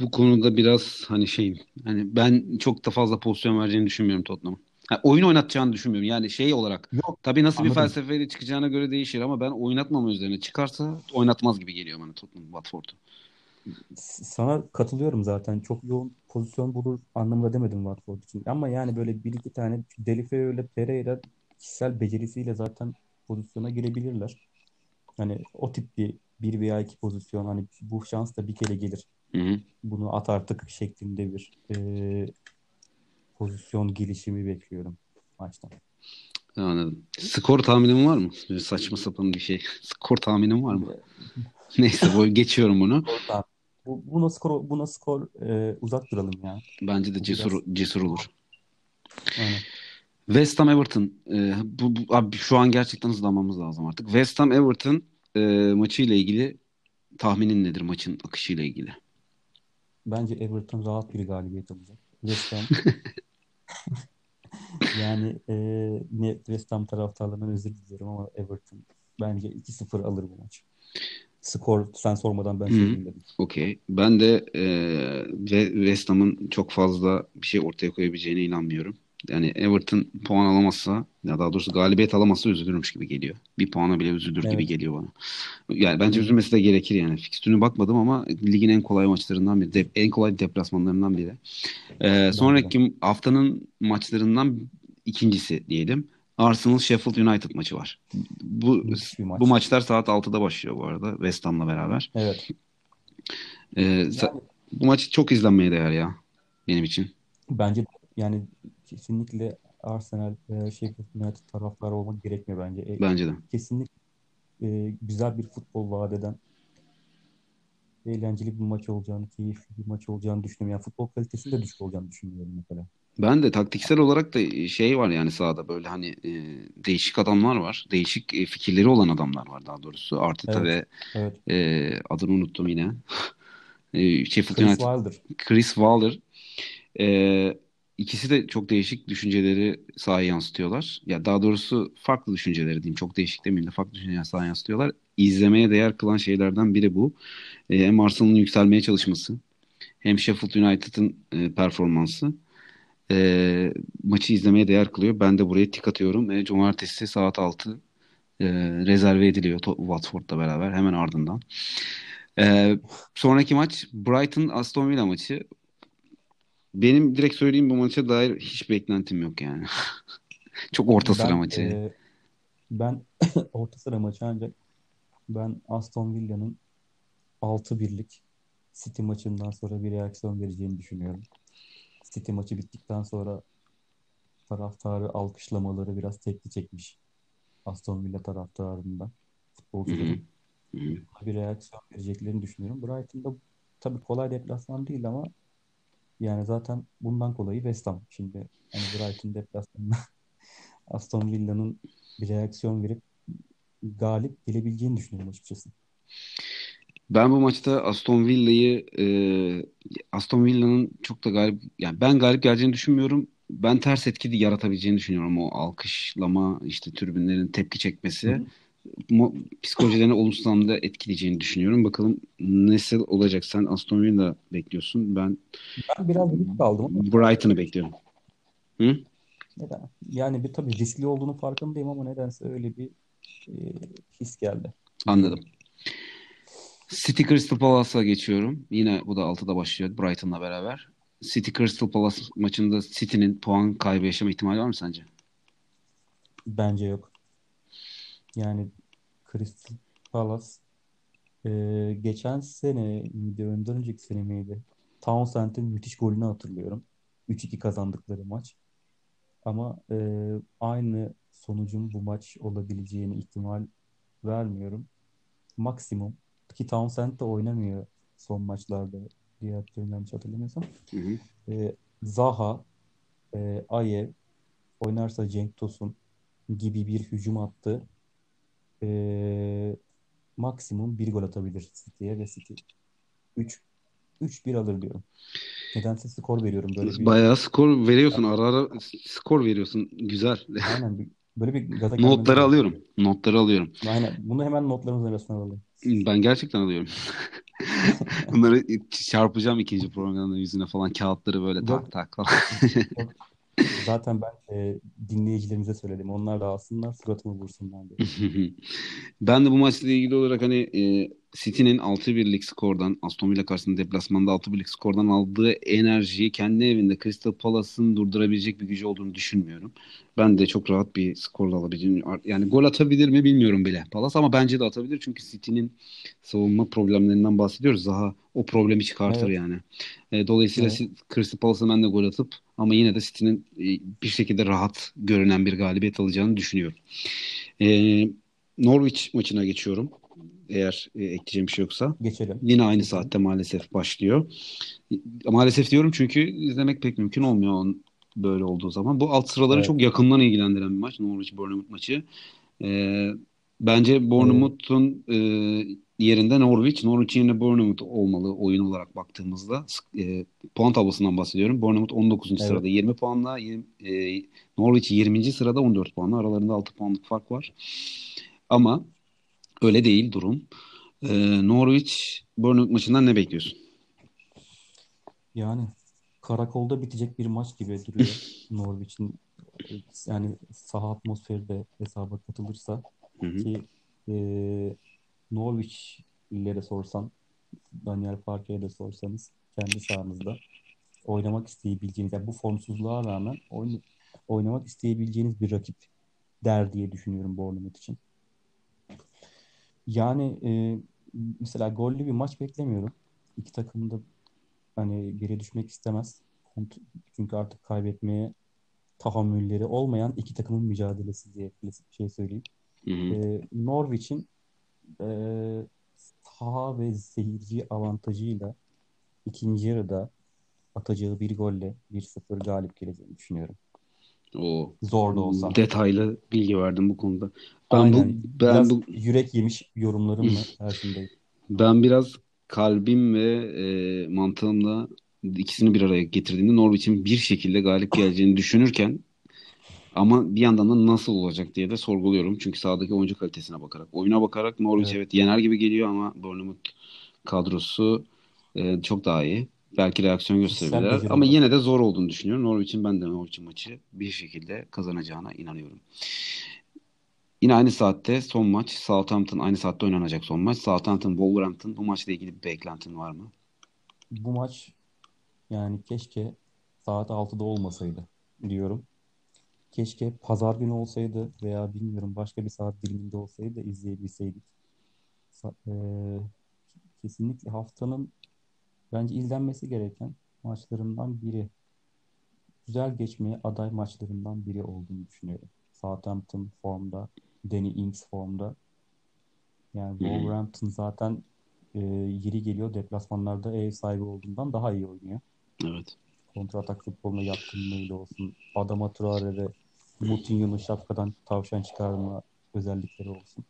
Bu konuda biraz hani şeyim. Hani ben çok da fazla pozisyon vereceğini düşünmüyorum Tottenham'ın. Ha, oyun oynatacağını düşünmüyorum. Yani şey olarak Yok. tabii nasıl bir Anladım. felsefeyle çıkacağına göre değişir ama ben oynatmama üzerine çıkarsa oynatmaz gibi geliyor bana Tottenham Watford'u. Sana katılıyorum zaten. Çok yoğun pozisyon bulur anlamında demedim Watford için. Ama yani böyle bir iki tane Deulofeu ile Pereira kişisel becerisiyle zaten pozisyona girebilirler. Hani o tip bir bir veya iki pozisyon hani bu şans da bir kere gelir. Hı hı. Bunu at artık şeklinde bir e, pozisyon gelişimi bekliyorum maçtan. Anladım. Skor tahminin var mı? Böyle saçma sapan bir şey. Skor tahminin var mı? Neyse bu geçiyorum bunu. Bu, buna skor, buna skor e, uzak duralım ya. Bence de cesur biraz- cesur olur. Aynen. West Ham Everton. Ee, bu, bu- abi şu an gerçekten hızlanmamız lazım artık. West Ham Everton e, maçı ile ilgili tahminin nedir maçın akışı ile ilgili? Bence Everton rahat bir galibiyet alacak. West Ham yani e, ne West Ham taraftarlarından özür diliyorum ama Everton bence 2-0 alır bu maç. Skor sen sormadan ben söyleyeyim dedim. Okey. Ben de e, West Ham'ın çok fazla bir şey ortaya koyabileceğine inanmıyorum. Yani Everton puan alamazsa ya daha doğrusu galibiyet alamazsa üzülürmüş gibi geliyor. Bir puana bile üzülür gibi Evet. geliyor bana. Yani bence üzülmesi de gerekir yani. Fikstürüne bakmadım ama ligin en kolay maçlarından biri. de- en kolay deplasmanlarından biri. Ee, sonraki haftanın maçlarından ikincisi diyelim. Arsenal Sheffield United maçı var. Bu maç. bu maçlar saat 6'da başlıyor bu arada West Ham'la beraber. Evet. Ee, Yani bu maç çok izlenmeye değer ya benim için. bence yani kesinlikle Arsenal veya Sheffield United taraftarı olmak gerekmiyor bence. E, Bence de. kesinlikle e, güzel bir futbol vaat eden eğlenceli bir maç olacağını, keyifli bir maç olacağını düşünüyorum. Yani futbol kalitesinin de düşük olacağını düşünmüyorum mesela. Ben de taktiksel olarak da şey var yani sahada böyle hani e, değişik adamlar var. Değişik e, fikirleri olan adamlar var daha doğrusu. Arteta Evet. Evet. ve e, adını unuttum yine. E, Sheffield Chris United. Wilder. Chris Waller. E, ikisi de çok değişik düşünceleri sahaya yansıtıyorlar. Ya daha doğrusu farklı düşünceleri diyeyim. Çok değişik demeyeyim de farklı düşünceleri sahaya yansıtıyorlar. İzlemeye değer kılan şeylerden biri bu. E, hem Arsenal'ın yükselmeye çalışması hem Sheffield United'ın e, performansı e, maçı izlemeye değer kılıyor. Ben de buraya tik atıyorum. E, Cumartesi saat 6 e, rezerve ediliyor Watford'la beraber hemen ardından. E, sonraki maç Brighton Aston Villa maçı. Benim direkt söyleyeyim bu maça dair hiç beklentim yok yani. Çok orta sıra Ben, maçı. e, ben orta sıra maçı ancak ben Aston Villa'nın 6-1'lik City maçından sonra bir reaksiyon vereceğini düşünüyorum. City maçı bittikten sonra taraftarı alkışlamaları biraz tepki çekmiş Aston Villa taraftarından, futbolcuların. Bir reaksiyon vereceklerini düşünüyorum. Brighton'da tabii kolay deplasman değil ama yani zaten bundan kolayı West Ham. Şimdi hani Brighton deplasmanında Aston Villa'nın bir reaksiyon verip galip gelebileceğini düşünüyorum açıkçası. Ben bu maçta Aston Villa'yı e, Aston Villa'nın çok da galip yani ben galip geleceğini düşünmüyorum. Ben ters etki yaratabileceğini düşünüyorum. O alkışlama, işte tribünlerin tepki çekmesi. Hı hı. Psikolojilerini olumsuz anlamda etkileyeceğini düşünüyorum. Bakalım nasıl olacak? Sen Aston Villa bekliyorsun. Ben Ben biraz risk aldım Brighton'ı bekliyorum. Hı? neden? Yani bir tabii riskli olduğunu farkındayım ama nedense öyle bir e, his geldi. Anladım. City Crystal Palace'a geçiyorum. Yine bu da 6'da başlıyor Brighton'la beraber. City Crystal Palace maçında City'nin puan kaybı yaşama ihtimali var mı sence? Bence yok. Yani Crystal Palace e, geçen sene miydi, önden önceki sene miydi? Townsend'in müthiş golünü hatırlıyorum. 3-2 kazandıkları maç. Ama e, aynı sonucun bu maç olabileceğini ihtimal vermiyorum. Maksimum ki Townsend de oynamıyor son maçlarda diye hatırlıyorum yanlış hatırlamıyorsam. Hı hı. E, Zaha, e, Ayew oynarsa Cenk Tosun gibi bir hücum attı. E, maksimum bir gol atabilir City'ye ve City 3 3-1 alır diyorum. Nedense skor veriyorum böyle bir Bayağı skor veriyorsun. Ara ara skor veriyorsun. Güzel. aynen böyle bir gaza Notları alıyorum. Notları alıyorum. Aynen. Bunu hemen notlarımızın arasına alalım. Ben gerçekten alıyorum. Bunları çarpacağım ikinci programda yüzüne falan kağıtları böyle tak tak falan. Zaten ben e, dinleyicilerimize söyledim. Onlar da alsınlar suratımı vursunlar diye. ben de bu maçla ilgili olarak hani e, City'nin 6-1'lik skordan Aston Villa karşısında deplasmanda 6-1'lik skordan aldığı enerjiyi kendi evinde Crystal Palace'ın durdurabilecek bir gücü olduğunu düşünmüyorum. Ben de çok rahat bir skorla alabileceğini yani gol atabilir mi bilmiyorum bile Palace ama bence de atabilir çünkü City'nin savunma problemlerinden bahsediyoruz. Daha o problemi çıkartır evet. yani. E, dolayısıyla evet. Crystal Palace'a ben de gol atıp ama yine de City'nin e, bir şekilde rahat görünen bir galibiyet alacağını düşünüyorum. E, Norwich maçına geçiyorum eğer e, ekleyeceğim bir şey yoksa. Geçelim. Yine aynı saatte maalesef başlıyor. Maalesef diyorum çünkü izlemek pek mümkün olmuyor böyle olduğu zaman. Bu alt sıraları evet. çok yakından ilgilendiren bir maç. Norwich Bournemouth maçı. Ee, bence Bournemouth'un e, yerinde Norwich, Norwich yerine Bournemouth olmalı oyun olarak baktığımızda. E, puan tablosundan bahsediyorum. Bournemouth 19. Evet. sırada 20 puanla, 20, e, Norwich 20. sırada 14 puanla. Aralarında 6 puanlık fark var. Ama Öyle değil durum. Ee, Norwich Bournemouth maçından ne bekliyorsun? Yani karakolda bitecek bir maç gibi duruyor Norwich'in yani saha atmosferi de hesaba katılırsa hı hı. ki e, Norwich'lere sorsan Daniel Farke'ye de sorsanız kendi sahanızda oynamak isteyebileceğiniz yani bu formsuzluğa rağmen oyn oynamak isteyebileceğiniz bir rakip der diye düşünüyorum Bournemouth için. Yani e, mesela gollü bir maç beklemiyorum. İki takım da hani geri düşmek istemez. Çünkü artık kaybetmeye tahammülleri olmayan iki takımın mücadelesi diye klasik bir şey söyleyeyim. Hı hı. E, Norwich'in e, saha ve seyirci avantajıyla ikinci yarıda atacağı bir golle 1-0 galip geleceğini düşünüyorum. O zor da olsa. Detaylı bilgi verdim bu konuda. Ben Aynen. bu ben biraz bu yürek yemiş yorumlarımla karşındayım. Ben biraz kalbim ve e, mantığımla ikisini bir araya getirdiğimde Norwich'in bir şekilde galip geleceğini düşünürken ama bir yandan da nasıl olacak diye de sorguluyorum. Çünkü sahadaki oyuncu kalitesine bakarak. Oyuna bakarak Norwich evet, evet yener gibi geliyor ama Bournemouth kadrosu e, çok daha iyi. Belki reaksiyon gösterebilirler. Ama yine de zor olduğunu düşünüyorum. Norwich'in ben de Norwich'in maçı bir şekilde kazanacağına inanıyorum. Yine aynı saatte son maç Southampton aynı saatte oynanacak son maç. Southampton Wolverhampton bu maçla ilgili bir beklentin var mı? Bu maç yani keşke saat 6'da olmasaydı diyorum. Keşke pazar günü olsaydı veya bilmiyorum başka bir saat diliminde olsaydı da izleyebilseydik. Ee, kesinlikle haftanın bence izlenmesi gereken maçlarından biri. Güzel geçmeye aday maçlarından biri olduğunu düşünüyorum. Southampton formda, Danny Ings formda. Yani Wolverhampton zaten e, yeri geliyor deplasmanlarda ev sahibi olduğundan daha iyi oynuyor. Evet. Kontra atak futboluna yatkınlığıyla olsun. Adama Traore ve Moutinho'nun şapkadan tavşan çıkarma özellikleri olsun.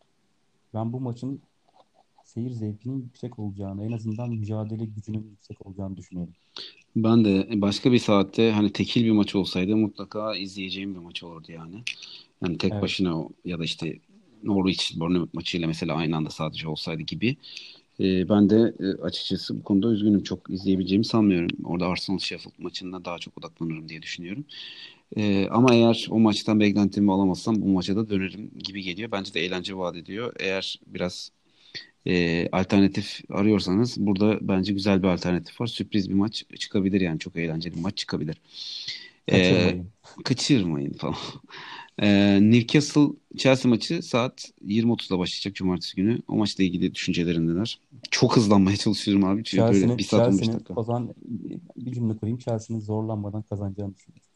Ben bu maçın seyir zevkinin yüksek olacağını, en azından mücadele gücünün yüksek olacağını düşünüyorum. Ben de başka bir saatte hani tekil bir maç olsaydı mutlaka izleyeceğim bir maç olurdu yani. Yani tek evet. başına ya da işte Norwich Bournemouth maçıyla mesela aynı anda sadece olsaydı gibi. Ee, ben de e, açıkçası bu konuda üzgünüm. Çok izleyebileceğimi sanmıyorum. Orada Arsenal Sheffield maçında daha çok odaklanırım diye düşünüyorum. Ee, ama eğer o maçtan beklentimi alamazsam bu maça da dönerim gibi geliyor. Bence de eğlence vaat ediyor. Eğer biraz e, alternatif arıyorsanız burada bence güzel bir alternatif var. Sürpriz bir maç çıkabilir yani çok eğlenceli bir maç çıkabilir. Kaçırmayın. E, kaçırmayın falan. E, Newcastle Chelsea maçı saat 20.30'da başlayacak cumartesi günü. O maçla ilgili düşüncelerin neler? Çok hızlanmaya çalışıyorum abi. Çünkü böyle bir saat 15 dakika. O zaman bir cümle kurayım. Chelsea'nin zorlanmadan kazanacağını düşünüyorum.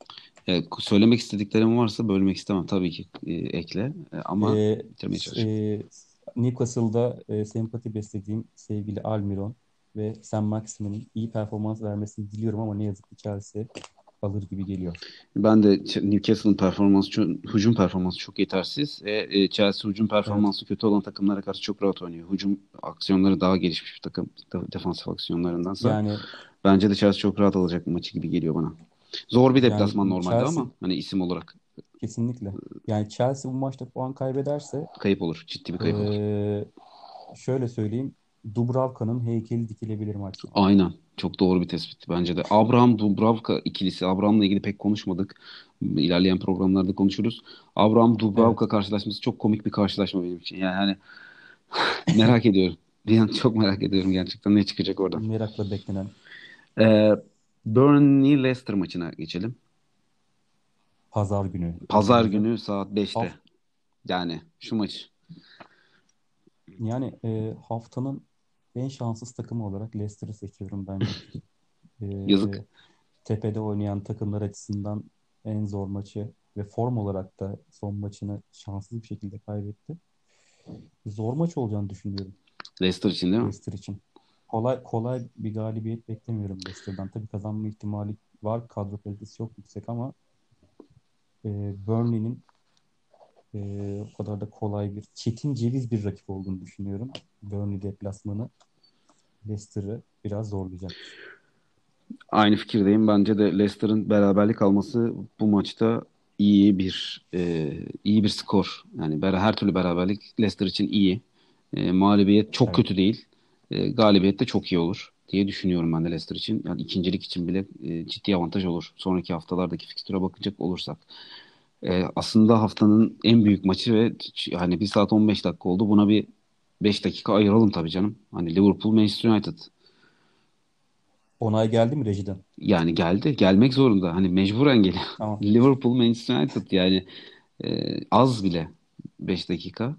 Evet, söylemek istediklerim varsa bölmek istemem. Tabii ki e, ekle. E, ama ee, bitirmeye çalışacağım. E, Newcastle'da e, sempati beslediğim sevgili Almiron ve Sam Maximin'in iyi performans vermesini diliyorum ama ne yazık ki Chelsea alır gibi geliyor. Ben de Newcastle'ın performansı, çok, hücum performansı çok yetersiz. E, e, Chelsea hücum performansı evet. kötü olan takımlara karşı çok rahat oynuyor. Hücum aksiyonları daha gelişmiş bir takım defansif aksiyonlarındansa. Yani bence de Chelsea çok rahat alacak maçı gibi geliyor bana. Zor bir deplasman yani normalde Chelsea, ama hani isim olarak Kesinlikle. Yani Chelsea bu maçta puan kaybederse kayıp olur. Ciddi bir kayıp ee, olur. Şöyle söyleyeyim. Dubravka'nın heykeli dikilebilir maçta. Aynen. Çok doğru bir tespit bence de. Abraham Dubravka ikilisi. Abraham'la ilgili pek konuşmadık. İlerleyen programlarda konuşuruz. Abraham Dubravka evet. karşılaşması çok komik bir karşılaşma benim için. Yani hani merak ediyorum. Bir an çok merak ediyorum gerçekten ne çıkacak orada. Merakla beklenen. Ee, Burnley Leicester maçına geçelim. Pazar günü. Pazar günü saat 5'te. Haft- yani şu maç. Yani e, haftanın en şanssız takımı olarak Leicester'ı seçiyorum bence. e, Yazık. Tepede oynayan takımlar açısından en zor maçı ve form olarak da son maçını şanssız bir şekilde kaybetti. Zor maç olacağını düşünüyorum. Leicester için değil mi? Leicester için. Kolay kolay bir galibiyet beklemiyorum Leicester'dan. Tabii kazanma ihtimali var. Kadro kalitesi çok yüksek ama e, Burnley'nin e, o kadar da kolay bir çetin ceviz bir rakip olduğunu düşünüyorum. Burnley deplasmanı Leicester'ı biraz zorlayacak. Aynı fikirdeyim. Bence de Leicester'ın beraberlik alması bu maçta iyi bir e, iyi bir skor. Yani her türlü beraberlik Leicester için iyi. E, mağlubiyet çok evet. kötü değil. E, galibiyet de çok iyi olur diye düşünüyorum ben de Leicester için. Yani ikincilik için bile e, ciddi avantaj olur. Sonraki haftalardaki fikstüre bakacak olursak. E, aslında haftanın en büyük maçı ve hani 1 saat 15 dakika oldu. Buna bir 5 dakika ayıralım tabii canım. Hani Liverpool Manchester United. Onay geldi mi rejiden? Yani geldi. Gelmek zorunda. Hani mecburen geliyor. Tamam. Liverpool Manchester United yani e, az bile 5 dakika.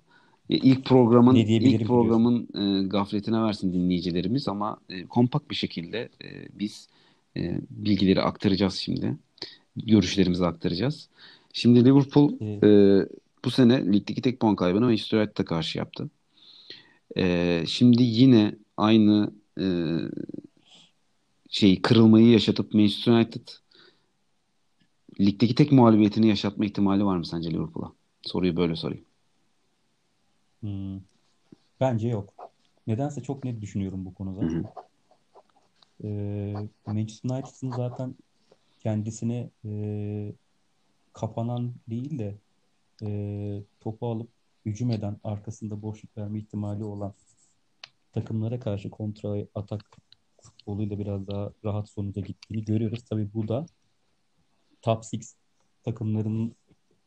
E, ilk programın ilk programın e, gafletine versin dinleyicilerimiz ama e, kompakt bir şekilde e, biz e, bilgileri aktaracağız şimdi. Görüşlerimizi aktaracağız. Şimdi Liverpool e, bu sene ligdeki tek puan kaybını Manchester United'a karşı yaptı. E, şimdi yine aynı e, şey kırılmayı yaşatıp Manchester United ligdeki tek mağlubiyetini yaşatma ihtimali var mı sence Liverpool'a? Soruyu böyle sorayım. Hmm. Bence yok. Nedense çok net düşünüyorum bu konuda. Ee, Manchester United'ın zaten kendisine e, kapanan değil de e, topu alıp hücum eden, arkasında boşluk verme ihtimali olan takımlara karşı kontra atak futboluyla biraz daha rahat sonuca gittiğini görüyoruz. Tabii bu da top 6 takımlarının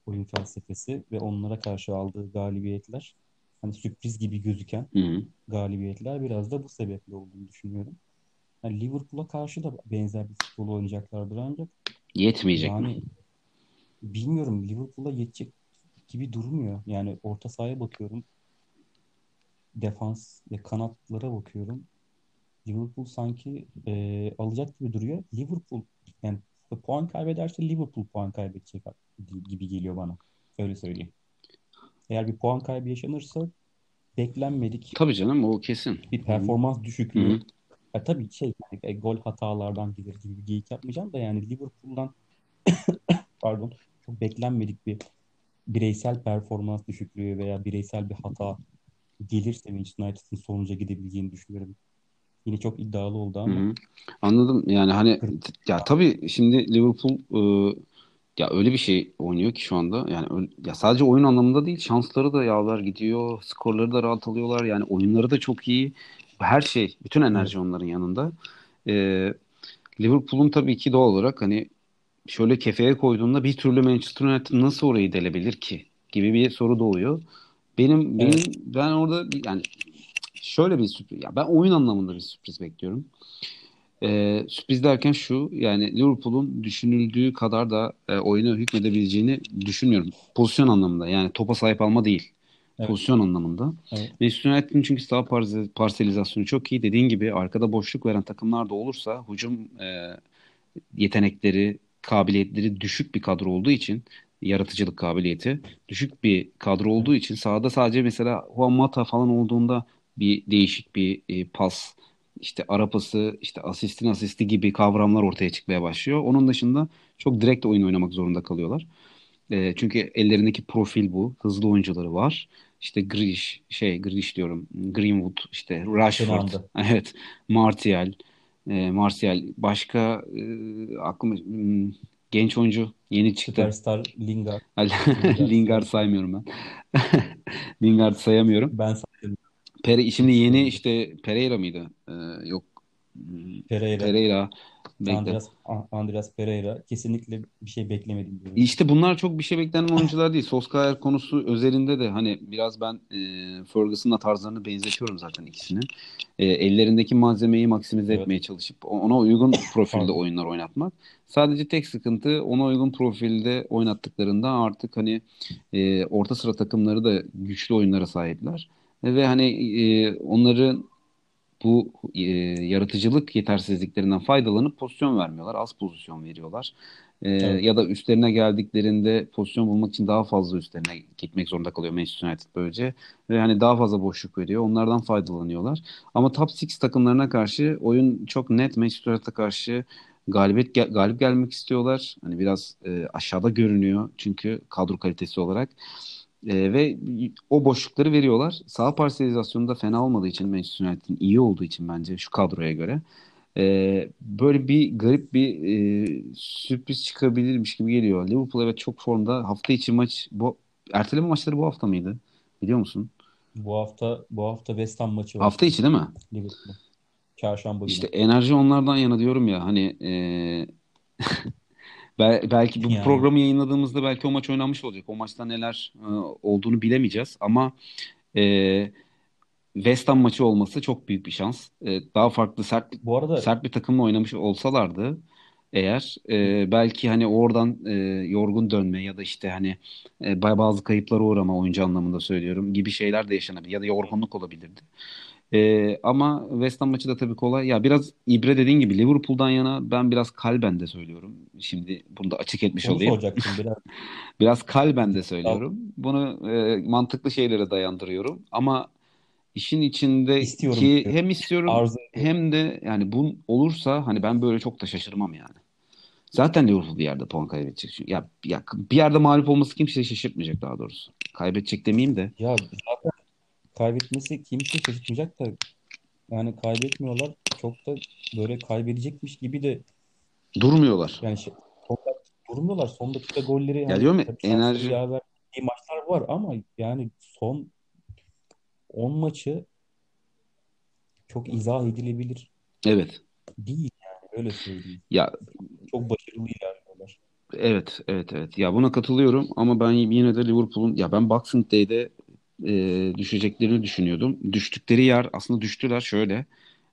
oyun felsefesi ve onlara karşı aldığı galibiyetler hani sürpriz gibi gözüken Hı-hı. galibiyetler biraz da bu sebeple olduğunu düşünüyorum. Yani Liverpool'a karşı da benzer bir futbol oynayacaklardır ancak yetmeyecek yani, mi? Bilmiyorum Liverpool'a yetecek gibi durmuyor. Yani orta sahaya bakıyorum. Defans ve kanatlara bakıyorum. Liverpool sanki e, alacak gibi duruyor. Liverpool yani puan kaybederse Liverpool puan kaybedecek gibi geliyor bana. Öyle söyleyeyim. Eğer bir puan kaybı yaşanırsa beklenmedik. Tabii canım o kesin. Bir performans düşüklüğü. Hı-hı. Ya tabii şey yani, e, gol hatalardan gelir gibi bir geyik yapmayacağım da yani Liverpool'dan pardon çok beklenmedik bir bireysel performans düşüklüğü veya bireysel bir hata gelirse Manchester United'ın sonuca gidebileceğini düşünüyorum. Yine çok iddialı oldu ama. Hı-hı. Anladım. Yani hani ya tabii şimdi Liverpool e, ya öyle bir şey oynuyor ki şu anda. Yani öyle, ya sadece oyun anlamında değil, şansları da yaver gidiyor, skorları da rahat alıyorlar. Yani oyunları da çok iyi. Her şey, bütün enerji evet. onların yanında. Ee, Liverpool'un tabii ki doğal olarak hani şöyle kefeye koyduğunda bir türlü Manchester United nasıl orayı delebilir ki gibi bir soru doğuyor. Benim benim evet. ben orada yani şöyle bir sürpriz ya ben oyun anlamında bir sürpriz bekliyorum. Ee, sürpriz derken şu yani Liverpool'un düşünüldüğü kadar da e, oyuna hükmedebileceğini düşünmüyorum. Pozisyon anlamında yani topa sahip alma değil. Evet. Pozisyon anlamında. Evet. Manchester United'ın çünkü sağ parselizasyonu çok iyi. Dediğin gibi arkada boşluk veren takımlar da olursa hücum e, yetenekleri, kabiliyetleri düşük bir kadro olduğu için yaratıcılık kabiliyeti düşük bir kadro olduğu için sahada sadece mesela Juan Mata falan olduğunda bir değişik bir e, pas işte arapası, işte asistin asisti gibi kavramlar ortaya çıkmaya başlıyor. Onun dışında çok direkt oyun oynamak zorunda kalıyorlar. E, çünkü ellerindeki profil bu. Hızlı oyuncuları var. İşte Grish, şey Grish diyorum. Greenwood, işte Rashford. Evet. Martial. E, Martial. Başka e, aklıma hmm, genç oyuncu yeni çıktı. Superstar Lingard. Lingard saymıyorum ben. Lingard sayamıyorum. Ben sayıyorum. Pere, şimdi yeni işte Pereira mıydı? Ee, yok Pereira. Pereira. Bekle. Andreas, Andreas Pereira. Kesinlikle bir şey beklemedim. Diyorum. İşte bunlar çok bir şey beklenen oyuncular değil. Solskjaer konusu özelinde de hani biraz ben e, Ferguson'la tarzlarını benzetiyorum zaten ikisini. E, ellerindeki malzemeyi maksimize evet. etmeye çalışıp ona uygun profilde oyunlar oynatmak. Sadece tek sıkıntı ona uygun profilde oynattıklarında artık hani e, orta sıra takımları da güçlü oyunlara sahipler. E, ve hani e, onları bu e, yaratıcılık yetersizliklerinden faydalanıp pozisyon vermiyorlar. Az pozisyon veriyorlar. E, evet. Ya da üstlerine geldiklerinde pozisyon bulmak için daha fazla üstlerine gitmek zorunda kalıyor Manchester United böylece. Ve hani daha fazla boşluk veriyor. Onlardan faydalanıyorlar. Ama top 6 takımlarına karşı oyun çok net Manchester United'a karşı galibiyet gel- galip gelmek istiyorlar. Hani biraz e, aşağıda görünüyor çünkü kadro kalitesi olarak. E, ve o boşlukları veriyorlar. Sağ parselizasyonu da fena olmadığı için Manchester United'in iyi olduğu için bence şu kadroya göre e, böyle bir garip bir e, sürpriz çıkabilirmiş gibi geliyor. Liverpool evet çok formda. Hafta içi maç bu erteleme maçları bu hafta mıydı? Biliyor musun? Bu hafta bu hafta West Ham maçı var. Hafta içi değil mi? Liverpool. Çarşamba günü. İşte enerji onlardan yana diyorum ya hani e, Bel- belki bu yani. programı yayınladığımızda belki o maç oynanmış olacak. O maçta neler e, olduğunu bilemeyeceğiz ama e, West Ham maçı olması çok büyük bir şans. E, daha farklı sert bu arada sert bir takımla oynamış olsalardı eğer e, belki hani oradan e, yorgun dönme ya da işte hani e, bazı kayıplara uğrama oyuncu anlamında söylüyorum gibi şeyler de yaşanabilir ya da yorgunluk olabilirdi. Ee, ama West Ham maçı da tabii kolay. Ya biraz ibre dediğin gibi Liverpool'dan yana ben biraz kalben de söylüyorum. Şimdi bunu da açık etmiş Onu olayım. biraz. biraz kalben de söylüyorum. Bunu e, mantıklı şeylere dayandırıyorum. Ama işin içinde istiyorum ki hem istiyorum Arzu hem de yani bu olursa hani ben böyle çok da şaşırmam yani. Zaten Liverpool bir yerde puan kaybedecek. Ya, ya bir yerde mağlup olması kimseyi şaşırtmayacak daha doğrusu. Kaybedecek demeyeyim de. Ya zaten kaybetmesi kimse şaşırtmayacak da yani kaybetmiyorlar. Çok da böyle kaybedecekmiş gibi de durmuyorlar. Yani şey, durmuyorlar. Son dakika golleri ya diyorum ya, enerji maçlar var ama yani son 10 maçı çok izah edilebilir. Evet. Değil yani öyle söyleyeyim. Ya çok başarılı ilerliyorlar. Evet, evet, evet. Ya buna katılıyorum ama ben yine de Liverpool'un ya ben Boxing Day'de e, düşeceklerini düşünüyordum. Düştükleri yer aslında düştüler şöyle.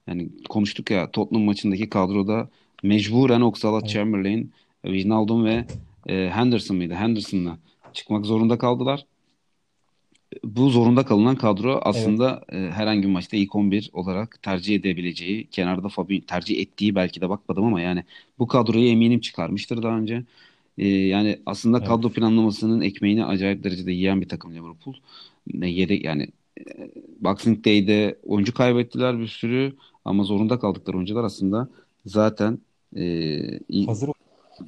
Yani konuştuk ya Tottenham maçındaki kadroda mecburen Oxlade-Chamberlain, Wijnaldum ve e, Henderson mıydı? Henderson'la çıkmak zorunda kaldılar. Bu zorunda kalınan kadro aslında evet. e, herhangi bir maçta ilk 11 olarak tercih edebileceği, kenarda Fabinho tercih ettiği belki de bakmadım ama yani bu kadroyu eminim çıkarmıştır daha önce. E, yani aslında evet. kadro planlamasının ekmeğini acayip derecede yiyen bir takım Liverpool ne yedek yani e, Boxing Day'de oyuncu kaybettiler bir sürü ama zorunda kaldıkları oyuncular aslında zaten e, ilk, hazır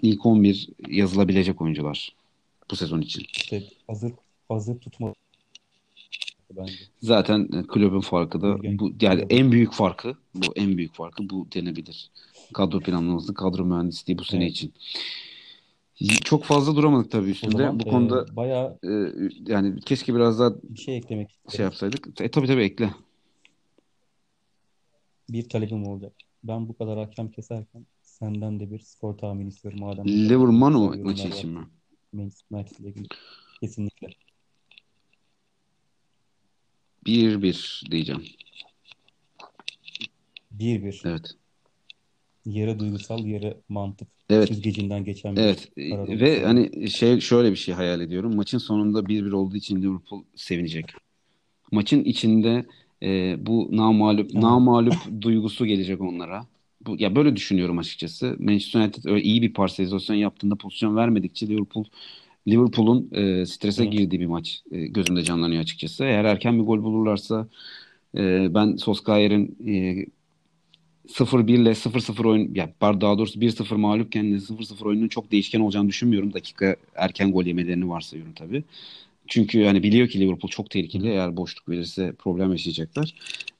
ilk 11 yazılabilecek oyuncular bu sezon için. İşte hazır hazır tutma bence. Zaten e, kulübün farkı da bu yani en büyük farkı bu en büyük farkı bu denebilir. Kadro planlaması, kadro mühendisliği bu sene evet. için. Çok fazla duramadık tabii üstünde. Zaman, Bu konuda e, bayağı e, yani keşke biraz daha bir şey eklemek şey yapsaydık. E tabii tabii ekle. Bir talebim olacak. Ben bu kadar hakem keserken senden de bir skor tahmini istiyorum madem. Liverpool maçı için mi? Manchester United ile ilgili. Kesinlikle. 1-1 diyeceğim. 1-1. Evet. Yarı duygusal, yarı mantık Evet. süzgecinden geçen bir Evet karar ve oldu. hani şey şöyle bir şey hayal ediyorum. Maçın sonunda 1-1 olduğu için Liverpool sevinecek. Maçın içinde e, bu namalup evet. namalup duygusu gelecek onlara. Bu ya böyle düşünüyorum açıkçası. Manchester United öyle iyi bir parselizasyon yaptığında pozisyon vermedikçe Liverpool Liverpool'un e, strese evet. girdiği bir maç e, gözümde canlanıyor açıkçası. Eğer erken bir gol bulurlarsa e, ben Solskjaer'in e, 0-1 ile 0-0 oyun ya yani daha doğrusu 1-0 mağlupken 0-0 oyunun çok değişken olacağını düşünmüyorum. Dakika erken gol yemelerini varsayıyorum tabii. Çünkü hani biliyor ki Liverpool çok tehlikeli. Eğer boşluk verirse problem yaşayacaklar.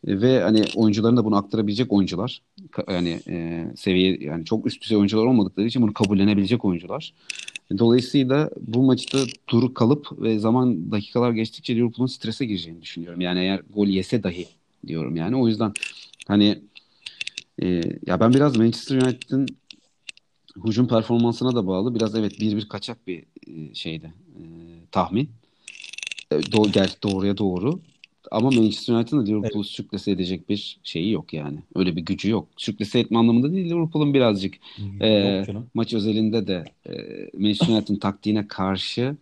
E, ve hani oyuncuların da bunu aktarabilecek oyuncular. Yani e, seviye yani çok üst düzey oyuncular olmadıkları için bunu kabullenebilecek oyuncular. Dolayısıyla bu maçta duru kalıp ve zaman dakikalar geçtikçe Liverpool'un strese gireceğini düşünüyorum. Yani eğer gol yese dahi diyorum yani. O yüzden hani Ee, ya ben biraz Manchester United'ın hücum performansına da bağlı. Biraz evet bir bir kaçak bir e, şeydi. E, tahmin. E, doğru, gerçi doğruya doğru. Ama Manchester United'ın Liverpool'u evet. sürklese edecek bir şeyi yok yani. Öyle bir gücü yok. Sürklese etme anlamında değil Liverpool'un birazcık e, maç özelinde de e, Manchester United'ın taktiğine karşı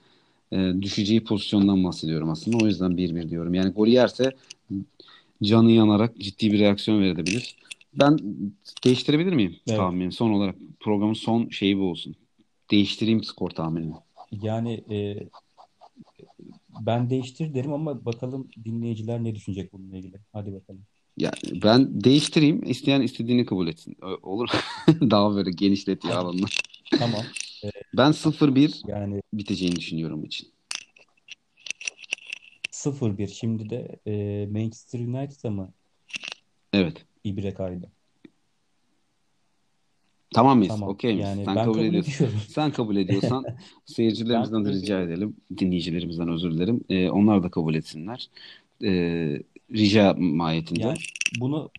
e, düşeceği pozisyondan bahsediyorum aslında. O yüzden 1-1 diyorum. Yani golü yerse canı yanarak ciddi bir reaksiyon verebilir. Ben değiştirebilir miyim evet. tahminimi? Son olarak programın son şeyi bu olsun. Değiştireyim skor tahminini. Yani e, ben değiştir derim ama bakalım dinleyiciler ne düşünecek bununla ilgili. Hadi bakalım. Ya ben değiştireyim. İsteyen istediğini kabul etsin. Olur. Daha böyle genişletiyor alanını. Tamam. Ee, ben 0-1 yani biteceğini düşünüyorum için. 0-1. Şimdi de e, Manchester United'a mı? Evet. İbre kaydı. Tamam mıyız? Tamam. Okey miyiz? Yani Sen kabul, kabul. Sen kabul ediyorsan seyircilerimizden de rica edelim. Dinleyicilerimizden özür dilerim. Ee, onlar da kabul etsinler. Ee, rica mahiyetinde. Yani bunu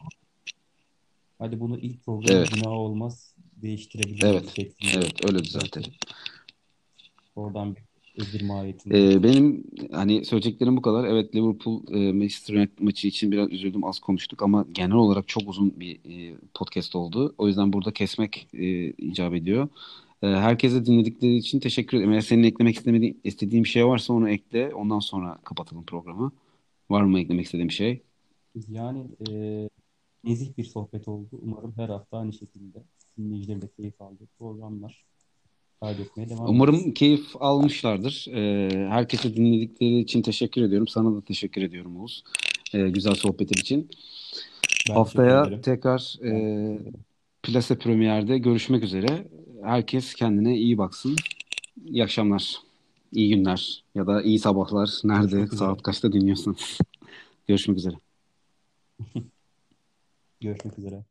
hadi bunu ilk programda evet. günah olmaz değiştirebiliriz. Evet. Evet öyle düzeltelim. Oradan bir özür mahiyetinde. Ee, benim hani söyleyeceklerim bu kadar. Evet Liverpool e, Manchester United maçı için biraz üzüldüm. Az konuştuk ama genel olarak çok uzun bir e, podcast oldu. O yüzden burada kesmek e, icap ediyor. E, herkese dinledikleri için teşekkür ederim. Eğer senin eklemek istemediğin, istediğin bir şey varsa onu ekle. Ondan sonra kapatalım programı. Var mı eklemek istediğin bir şey? Yani e, nezih bir sohbet oldu. Umarım her hafta aynı şekilde dinleyiciler de keyif aldı programlar kaydetmeye devam Umarım ederiz. keyif almışlardır. Ee, herkese dinledikleri için teşekkür ediyorum. Sana da teşekkür ediyorum Oğuz. Ee, güzel sohbetin için. Ben Haftaya tekrar e, Plase Premier'de görüşmek üzere. Herkes kendine iyi baksın. İyi akşamlar. İyi günler ya da iyi sabahlar. Nerede, saat kaçta dinliyorsun? Görüşmek üzere. Görüşmek üzere.